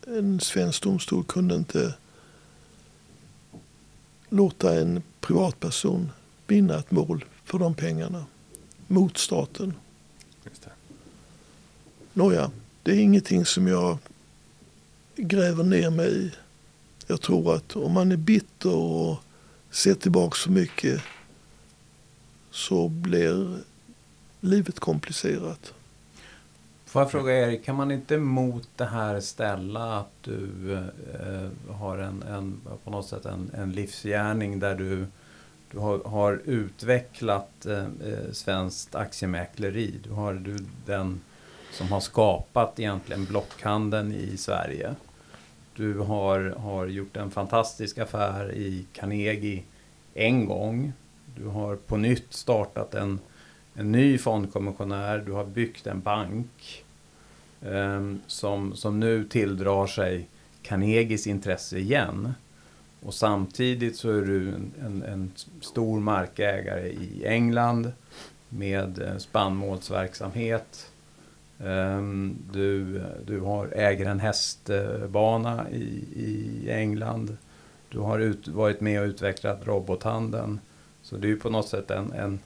en svensk domstol kunde inte låta en privatperson vinna ett mål för de pengarna mot staten. Just det. Nåja, det är ingenting som jag gräver ner mig i. Jag tror att om man är bitter och ser tillbaka för mycket så blir livet komplicerat. Får jag fråga Erik, kan man inte mot det här ställa att du eh, har en, en, på något sätt en, en livsgärning där du, du har, har utvecklat eh, eh, svenskt aktiemäkleri. Du har du den som har skapat egentligen blockhandeln i Sverige. Du har, har gjort en fantastisk affär i Carnegie en gång. Du har på nytt startat en, en ny fondkommissionär. Du har byggt en bank eh, Ehm, som, som nu tilldrar sig Carnegies intresse igen. Och samtidigt så är du en, en, en stor markägare i England med eh, spannmålsverksamhet. Ehm, du, du har, äger en hästbana i, i England. Du har ut, varit med och utvecklat robothandeln. Så det är ju på något sätt en, en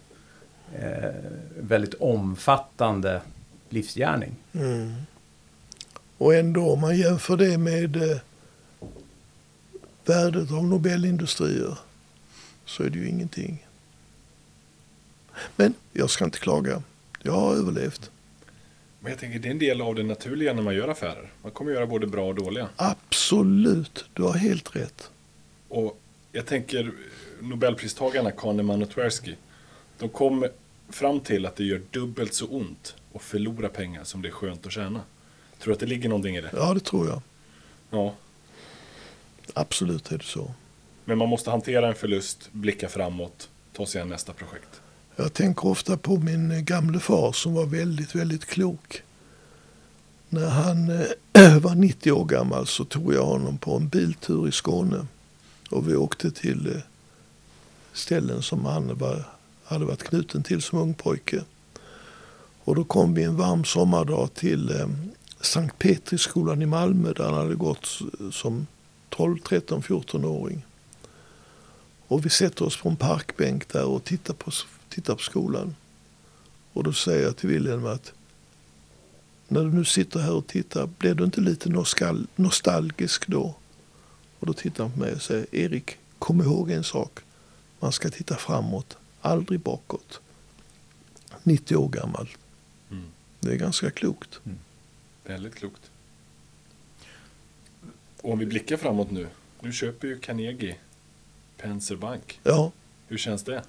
eh, väldigt omfattande livsgärning. Mm. Och ändå om man jämför det med eh, värdet av Nobelindustrier så är det ju ingenting. Men jag ska inte klaga. Jag har överlevt. Men jag tänker det är en del av det naturliga när man gör affärer. Man kommer göra både bra och dåliga. Absolut, du har helt rätt. Och jag tänker Nobelpristagarna Kahneman och Tversky. De kom fram till att det gör dubbelt så ont att förlora pengar som det är skönt att tjäna. Tror du att det ligger någonting i det? Ja, det tror jag. Ja. Absolut är det så. Men man måste hantera en förlust, blicka framåt, ta sig an nästa projekt. Jag tänker ofta på min gamle far som var väldigt, väldigt klok. När han äh, <clears throat> var 90 år gammal så tog jag honom på en biltur i Skåne. Och vi åkte till äh, ställen som han var, hade varit knuten till som ung pojke. Och då kom vi en varm sommardag till eh, Sankt Petriskolan i Malmö där han hade gått som 12, 13, 14-åring. Och vi sätter oss på en parkbänk där och tittar på, tittar på skolan. Och då säger jag till Wilhelm att när du nu sitter här och tittar, blir du inte lite nostalgisk då? Och då tittar han på mig och säger, Erik, kom ihåg en sak. Man ska titta framåt, aldrig bakåt. 90 år gammal. Det är ganska klokt. Mm. Väldigt klokt. Och om vi blickar framåt nu. Nu köper ju Carnegie Penser Bank. Ja. Hur känns det?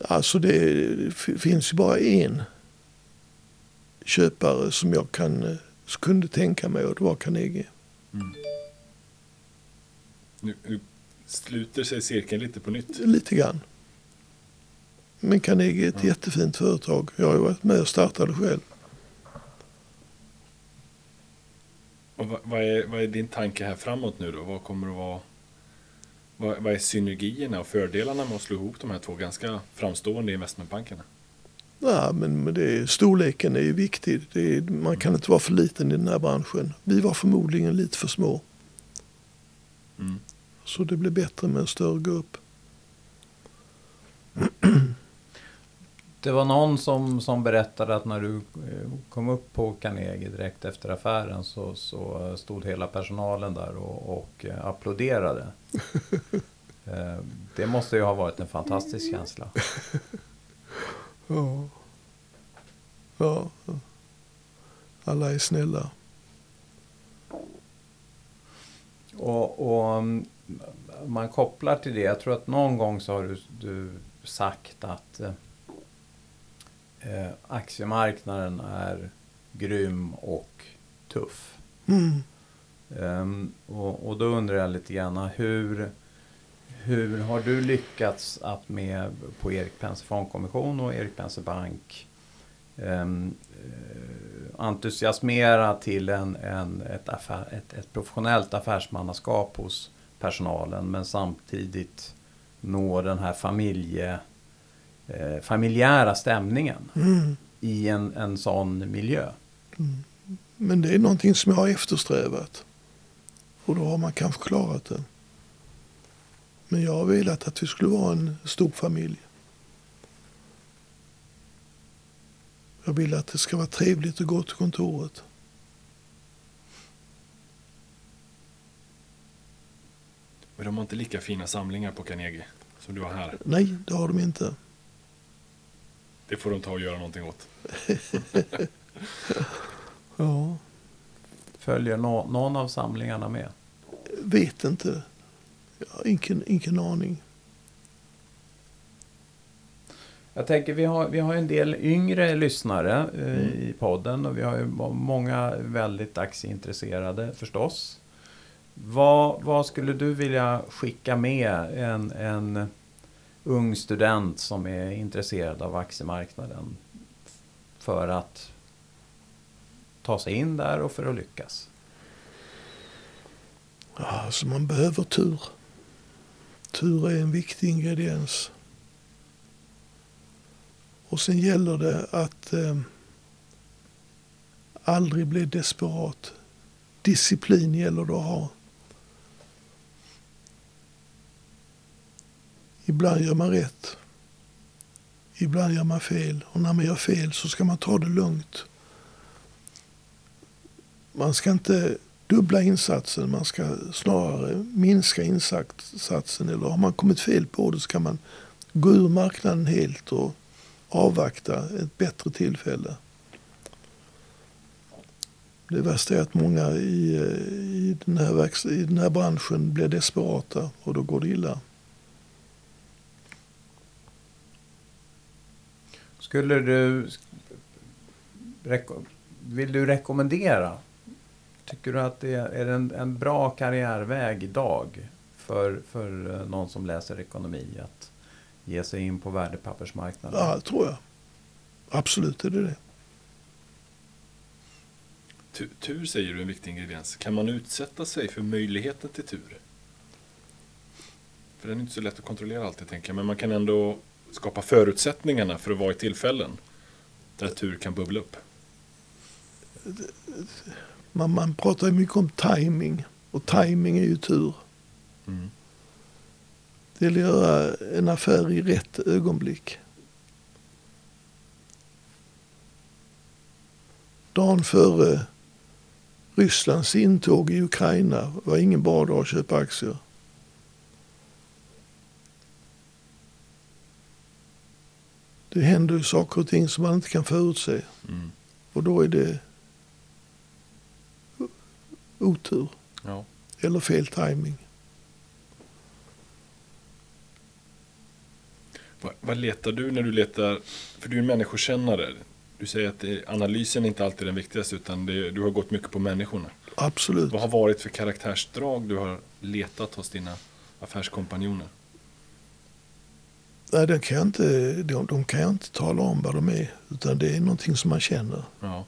Alltså det finns ju bara en köpare som jag kan, kunde tänka mig och det var Carnegie. Mm. Nu, nu sluter sig cirkeln lite på nytt. Lite grann. Men Carnegie är ett jättefint företag. Jag har varit med och startade själv. Och vad, är, vad är din tanke här framåt nu då? Vad kommer att vara vad, vad är synergierna och fördelarna med att slå ihop de här två ganska framstående investmentbankerna? Ja, men det, storleken är ju viktig. Är, man kan inte vara för liten i den här branschen. Vi var förmodligen lite för små. Mm. Så det blir bättre med en större grupp. <clears throat> Det var någon som, som berättade att när du eh, kom upp på Carnegie direkt efter affären så, så stod hela personalen där och, och eh, applåderade. <laughs> Eh, det måste ju ha varit en fantastisk känsla. <laughs> Ja. Ja. Alla är snälla. Och, och mm, man kopplar till det. Jag tror att någon gång så har du, du sagt att eh, aktiemarknaden är grym och tuff. Mm. Um, och, och, då undrar jag lite grann hur, hur har du lyckats att med på Erik Penser Fondkommission och Erik Penser Bank um, entusiasmera till en, en, ett, affär, ett, ett professionellt affärsmannaskap hos personalen men samtidigt nå den här familje eh, familjära stämningen mm. i en, en sån miljö. Mm. Men det är någonting som jag har eftersträvat. Och då har man kanske klarat det. Men jag har velat att vi skulle vara en stor familj. Jag vill att det ska vara trevligt att gå till kontoret. Men de har inte lika fina samlingar på Carnegie som du har här? Nej, det har de inte. Det får de ta och göra någonting åt. <laughs> Ja, Följer nå- någon av samlingarna med? vet inte. Jag har ingen, ingen aning. Jag tänker vi har, vi har en del yngre lyssnare eh, Mm. i podden och vi har ju må- många väldigt aktieintresserade förstås. Vad, vad skulle du vilja skicka med en, en ung student som är intresserad av aktiemarknaden för att ta sig in där och för att lyckas? Alltså man behöver tur. Tur är en viktig ingrediens. Och sen gäller det att eh, aldrig bli desperat. Disciplin gäller det att ha. Ibland gör man rätt. Ibland gör man fel. Och när man gör fel så ska man ta det lugnt. Man ska inte dubbla insatsen. Man ska snarare minska insatsen. Eller har man kommit fel på det så kan man gå ur marknaden helt och avvakta ett bättre tillfälle. Det värsta är att många i, eh, i, den här i den här branschen blir desperata och då går det illa. Skulle du... Vill du rekommendera? Tycker du att det är en, en bra karriärväg idag för, för eh, någon som läser ekonomi att ge sig in på värdepappersmarknaden? Ja, det tror jag. Absolut är det det. Tu- Tur säger du en viktig ingrediens. Kan man utsätta sig för möjligheten till tur? För den är inte så lätt att kontrollera alltid tänker jag. Men man kan ändå skapa förutsättningarna för att vara i tillfällen där tur kan bubbla upp. Man, man pratar ju mycket om timing och timing är ju tur. Mm. Det gäller att göra en affär i rätt ögonblick. Dagen före Rysslands intåg i Ukraina var ingen bra dag att köpa aktier. Det händer ju saker och ting som man inte kan förutse Mm. och då är det otur Ja. eller fel timing. Vad, vad letar du när du letar? För du är en människokännare. Du säger att det, analysen är inte alltid den viktigaste utan det, du har gått mycket på människorna. Absolut. Vad har varit för karaktärsdrag du har letat hos dina affärskompanjoner? Nej, den kan inte, de, de kan jag inte tala om vad de är. Utan det är någonting som man känner. Ja.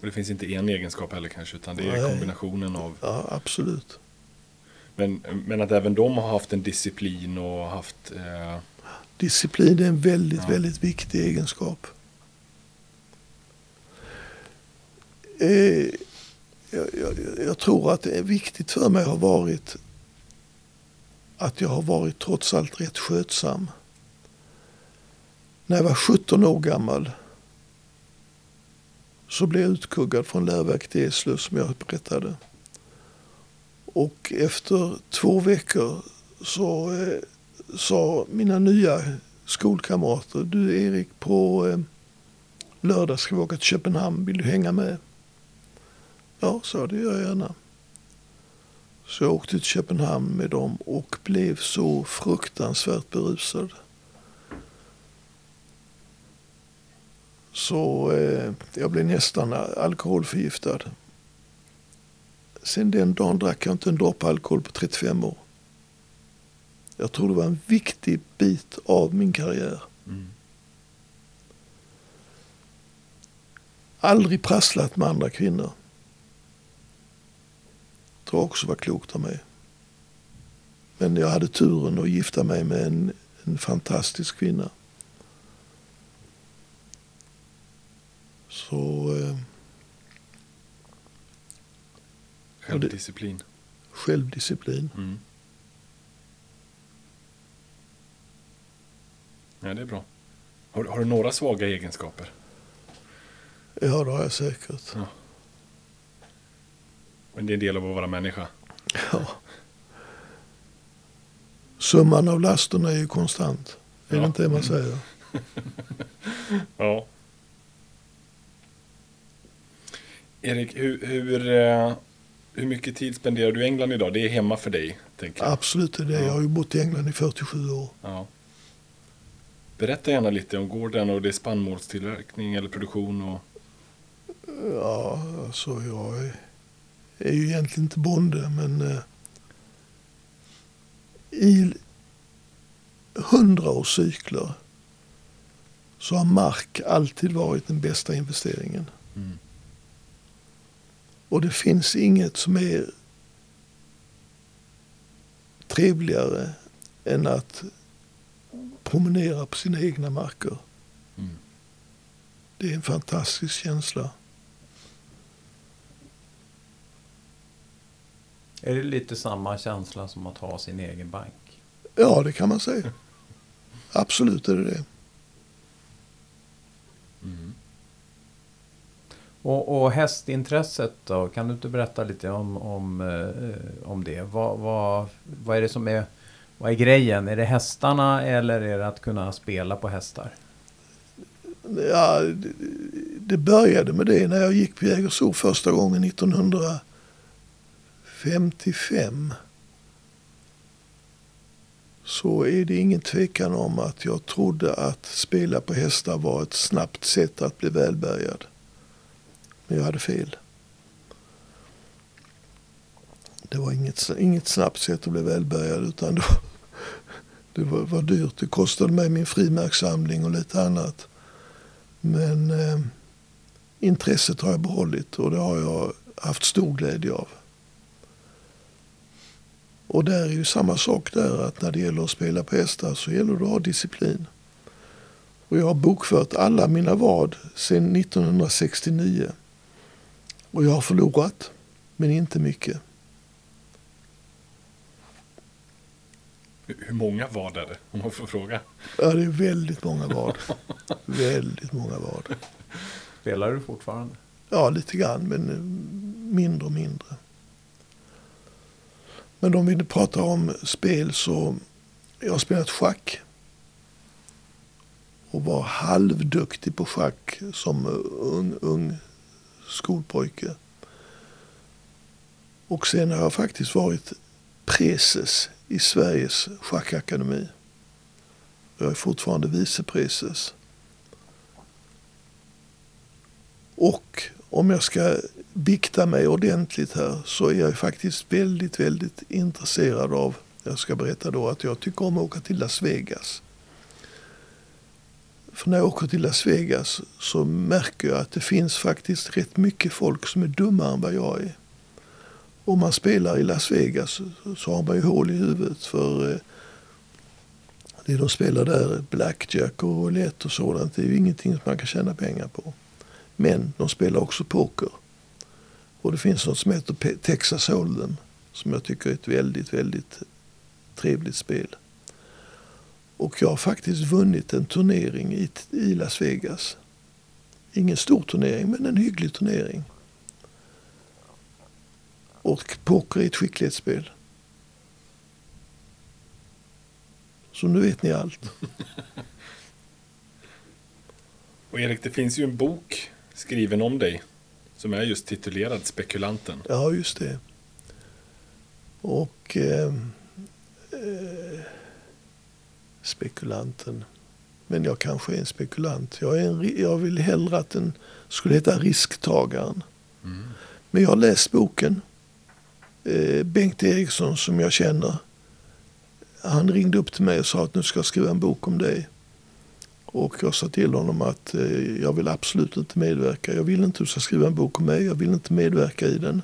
Och det finns inte en egenskap heller kanske utan det är Nej. kombinationen av Ja, absolut. Men, men att även de har haft en disciplin och haft... Eh, Disciplin är en väldigt, Ja. väldigt viktig egenskap. Eh, jag, jag, jag tror att det är viktigt för mig har varit att jag har varit trots allt rätt skötsam. När jag var 17 år gammal så blev jag utkuggad från läroverket i Eslöv som jag berättade. Och efter två veckor så eh, sa mina nya skolkamrater, du Erik på eh, lördag ska vi åka till Köpenhamn, vill du hänga med? Ja, sa det gör jag gärna. Så jag åkte till Köpenhamn med dem och blev så fruktansvärt berusad. Så eh, jag blev nästan alkoholförgiftad. Sen den dagen drack jag inte en droppe alkohol på 35 år. Jag tror det var en viktig bit av min karriär. mm. Aldrig prasslat med andra kvinnor. Tror också var klokt av mig. Men jag hade turen att gifta mig med en, en fantastisk kvinna. Så eh, Självdisciplin. självdisciplin. Mm. Ja, det är bra. Har, har du några svaga egenskaper? Ja, det har jag säkert. Men det är en del av att vara människa. Ja. Summan av lasterna är ju konstant. Är det inte det man säger? <laughs> Ja. Erik, hur, hur, eh, hur mycket tid spenderar du i England idag? Det är hemma för dig, tänker jag. Absolut det är det. Ja. Jag har ju bott i England i 47 år. Ja. Berätta gärna lite om gården och det är spannmålstillverkning eller produktion. Och... Ja, alltså jag är, är ju egentligen inte bonde men eh, i hundraårscykler så har mark alltid varit den bästa investeringen. Mm. Och det finns inget som är trevligare än att promenera på sina egna marker. Mm. Det är en fantastisk känsla. Är det lite samma känsla som att ha sin egen bank? Ja, det kan man säga. Absolut är det det. Mm. Och, och hästintresset då? Kan du inte berätta lite om, om, eh, om det? Vad, vad, vad är det som är, vad är grejen? Är det hästarna eller är det att kunna spela på hästar? Ja, det, det började med det när jag gick på Jägersro första gången 1955. Så är det ingen tvekan om att jag trodde att spela på hästar var ett snabbt sätt att bli välbärgad. Men jag hade fel. Det var inget, inget snabbt sätt att bli välbärgad utan det var, det var, var dyrt. Det kostade mig min frimärkssamling och lite annat. Men eh, intresset har jag behållit och det har jag haft stor glädje av. Och där är ju samma sak där att när det gäller att spela på hästar så gäller det att ha disciplin. Och jag har bokfört alla mina vad sedan 1969. Och jag har förlorat, men inte mycket. Hur många var det, om man får fråga? Ja, det är väldigt många vad. <laughs> väldigt många vad. Spelar du fortfarande? Ja, lite grann, men mindre och mindre. Men om vi pratar om spel så jag har spelat schack. Och var halvduktig på schack som ung, ung skolpojke. Och sen har jag faktiskt varit preses i Sveriges schackakademi. Jag är fortfarande vicepreses. Och om jag ska bikta mig ordentligt här så är jag faktiskt väldigt, väldigt intresserad av, jag ska berätta då att jag tycker om att åka till Las Vegas. För när jag åker till Las Vegas så märker jag att det finns faktiskt rätt mycket folk som är dummare än vad jag är. Om man spelar i Las Vegas så har man ju hål i huvudet för eh, det de spelar där, blackjack och roulette och sådant, det är ju ingenting som man kan tjäna pengar på. Men de spelar också poker. Och det finns något som heter Texas Hold'em som jag tycker är ett väldigt, väldigt trevligt spel. Och jag har faktiskt vunnit en turnering i, i Las Vegas. Ingen stor turnering, men en hygglig turnering. Och poker är ett skicklighetsspel. Så nu vet ni allt. <laughs> Och Erik, det finns ju en bok skriven om dig som är just titulerad Spekulanten. Ja, just det. Och eh, eh, spekulanten. Men jag kanske är en spekulant. Jag, är en, jag vill hellre att den skulle heta risktagaren. Mm. Men jag har läst boken. Eh, Bengt Eriksson som jag känner. Han ringde upp till mig och sa att nu ska jag skriva en bok om dig. Och jag sa till honom att eh, jag vill absolut inte medverka. Jag vill inte att du ska skriva en bok om mig. Jag vill inte medverka i den.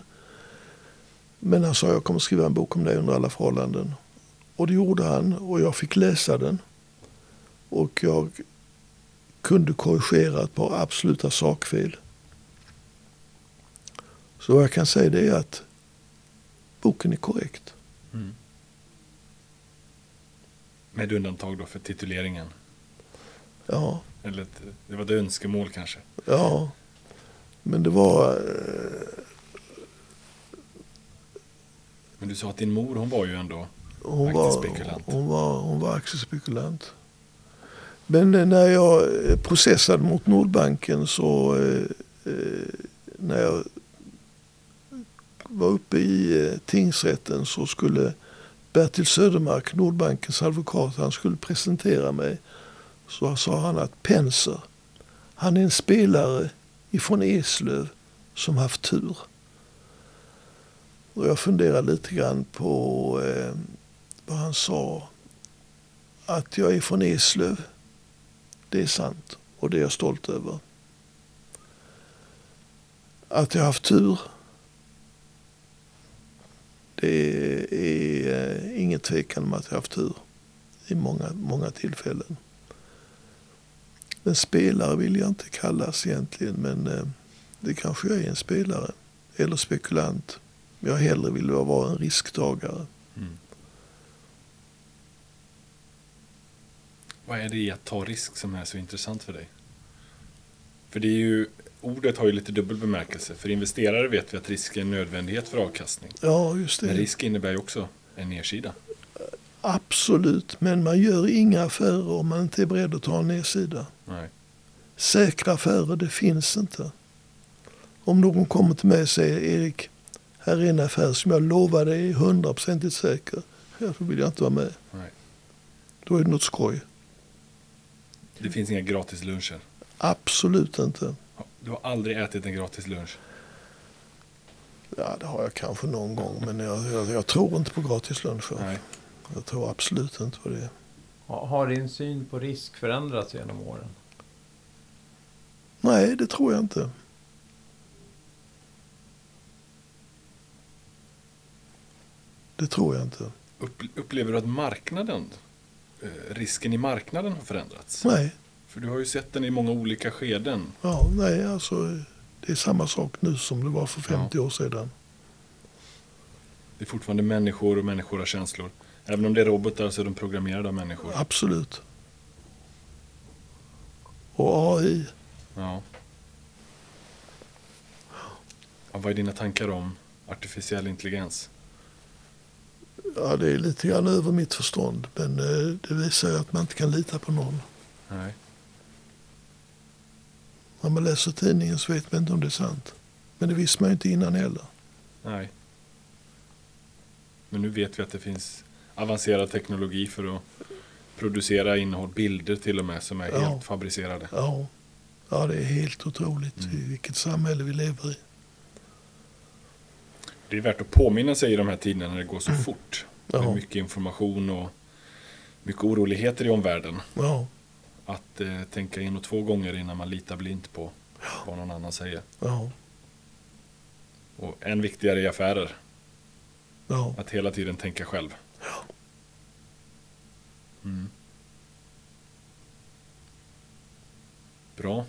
Men han sa jag kommer skriva en bok om dig under alla förhållanden. Och det gjorde han och jag fick läsa den. Och jag kunde korrigera ett par absoluta sakfel. Så vad jag kan säga det är att boken är korrekt. Mm. Med undantag då för tituleringen. Ja, Eller ett, det var ett önskemål kanske. ja. Men det var... eh, Men du sa att din mor, hon var ju ändå Hon var, Aktiespekulant. hon var, hon var aktiespekulant. Men eh, när jag eh, processade mot Nordbanken så eh, när jag var uppe i eh, tingsrätten så skulle Bertil Södermark, Nordbankens advokat, han skulle presentera mig. Så sa han att Penser, han är en spelare ifrån Eslöv som haft tur. Och jag funderade lite grann på eh, vad han sa. Att jag är från Eslöv, det är sant och det är jag stolt över. Att jag haft tur, det är eh, ingen tvekan om att jag haft tur i många, många tillfällen. En spelare vill jag inte kallas egentligen, men eh, det kanske jag är en spelare. Eller spekulant. Jag hellre vill vara en risktagare. Mm. Vad är det i att ta risk som är så intressant för dig? För det är ju, ordet har ju lite dubbel bemärkelse. För investerare vet vi att risk är en nödvändighet för avkastning. Ja, just det. Men risk innebär ju också en nedsida. Absolut, men man gör inga affärer om man inte är beredd att ta en nedsida. Nej. Säkra affärer, det finns inte. Om någon kommer till mig och säger Erik, här är en affär som jag lovar dig är hundraprocentigt säker. Ja, då vill jag inte vara med. Nej. Då är det något skoj. Det finns inga gratis luncher. Absolut inte. Du har aldrig ätit en gratis lunch. Ja, det har jag kanske någon gång, men jag, jag, jag tror inte på gratis luncher. Nej. Jag tror absolut inte på det. Ha- Har din syn på risk förändrats genom åren? Nej, det tror jag inte. Det tror jag inte. Upp, upplever du att marknaden, eh, risken i marknaden har förändrats? Nej, För du har ju sett den i många olika skeden. ja, nej alltså, det är samma sak nu som det var för 50 år sedan. Det är fortfarande människor och människor har känslor. Även om det är robotar så är de programmerade av människor. Absolut. Och AI. Ja. ja. Vad är dina tankar om artificiell intelligens? Ja, det är lite grann över mitt förstånd. Men eh, det visar ju att man inte kan lita på någon. Nej. När man läser tidningen så vet man inte om det är sant. Men det visste man ju inte innan heller. Nej. Men nu vet vi att det finns avancerad teknologi för att producera innehåll, bilder till och med, som är Ja. helt fabricerade. Ja, ja det är helt otroligt Mm. vilket samhälle vi lever i. Det är värt att påminna sig i de här tiderna när det går så fort. Ja. Med mycket information och mycket oroligheter i omvärlden. Ja, Att eh, tänka in och två gånger innan man litar blint på vad någon annan säger. ja, Och än viktigare i affärer, ja. att hela tiden tänka själv. Mm. Bra.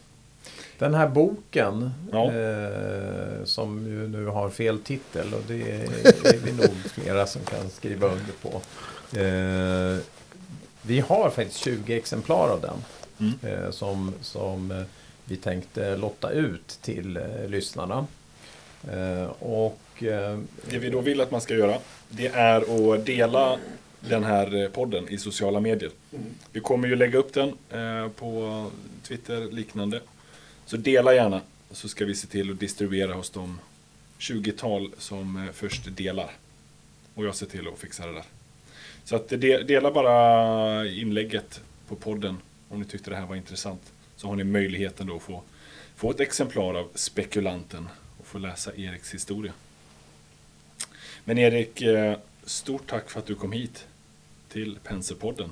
Den här boken, Ja. eh, som ju nu har fel titel och det är <laughs> vi nog flera som kan skriva under på. Eh, vi har faktiskt 20 exemplar av den Mm. eh, som, som eh, vi tänkte lotta ut till eh, lyssnarna. Eh, och Eh, det vi då vill att man ska göra, det är att dela den här eh, podden i sociala medier. Vi kommer ju lägga upp den eh, på Twitter liknande. Så dela gärna, så ska vi se till att distribuera hos de 20-tal som först delar. Och jag ser till att fixa det där. Så att dela bara inlägget på podden om ni tyckte det här var intressant. Så har ni möjligheten då att få, få ett exemplar av Spekulanten och få läsa Eriks historia. Men Erik, eh, stort tack för att du kom hit till Penserpodden.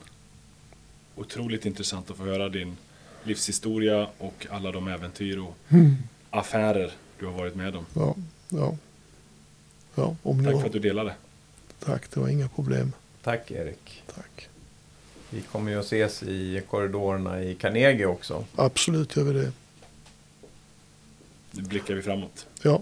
Otroligt intressant att få höra din livshistoria och alla de äventyr och affärer du har varit med om. Ja, ja. ja om Tack ni för att du delade. Tack, det var inga problem. tack Erik. Tack. Vi kommer ju att ses i korridorerna i Carnegie också. Absolut gör vi det. Nu blickar vi framåt. Ja.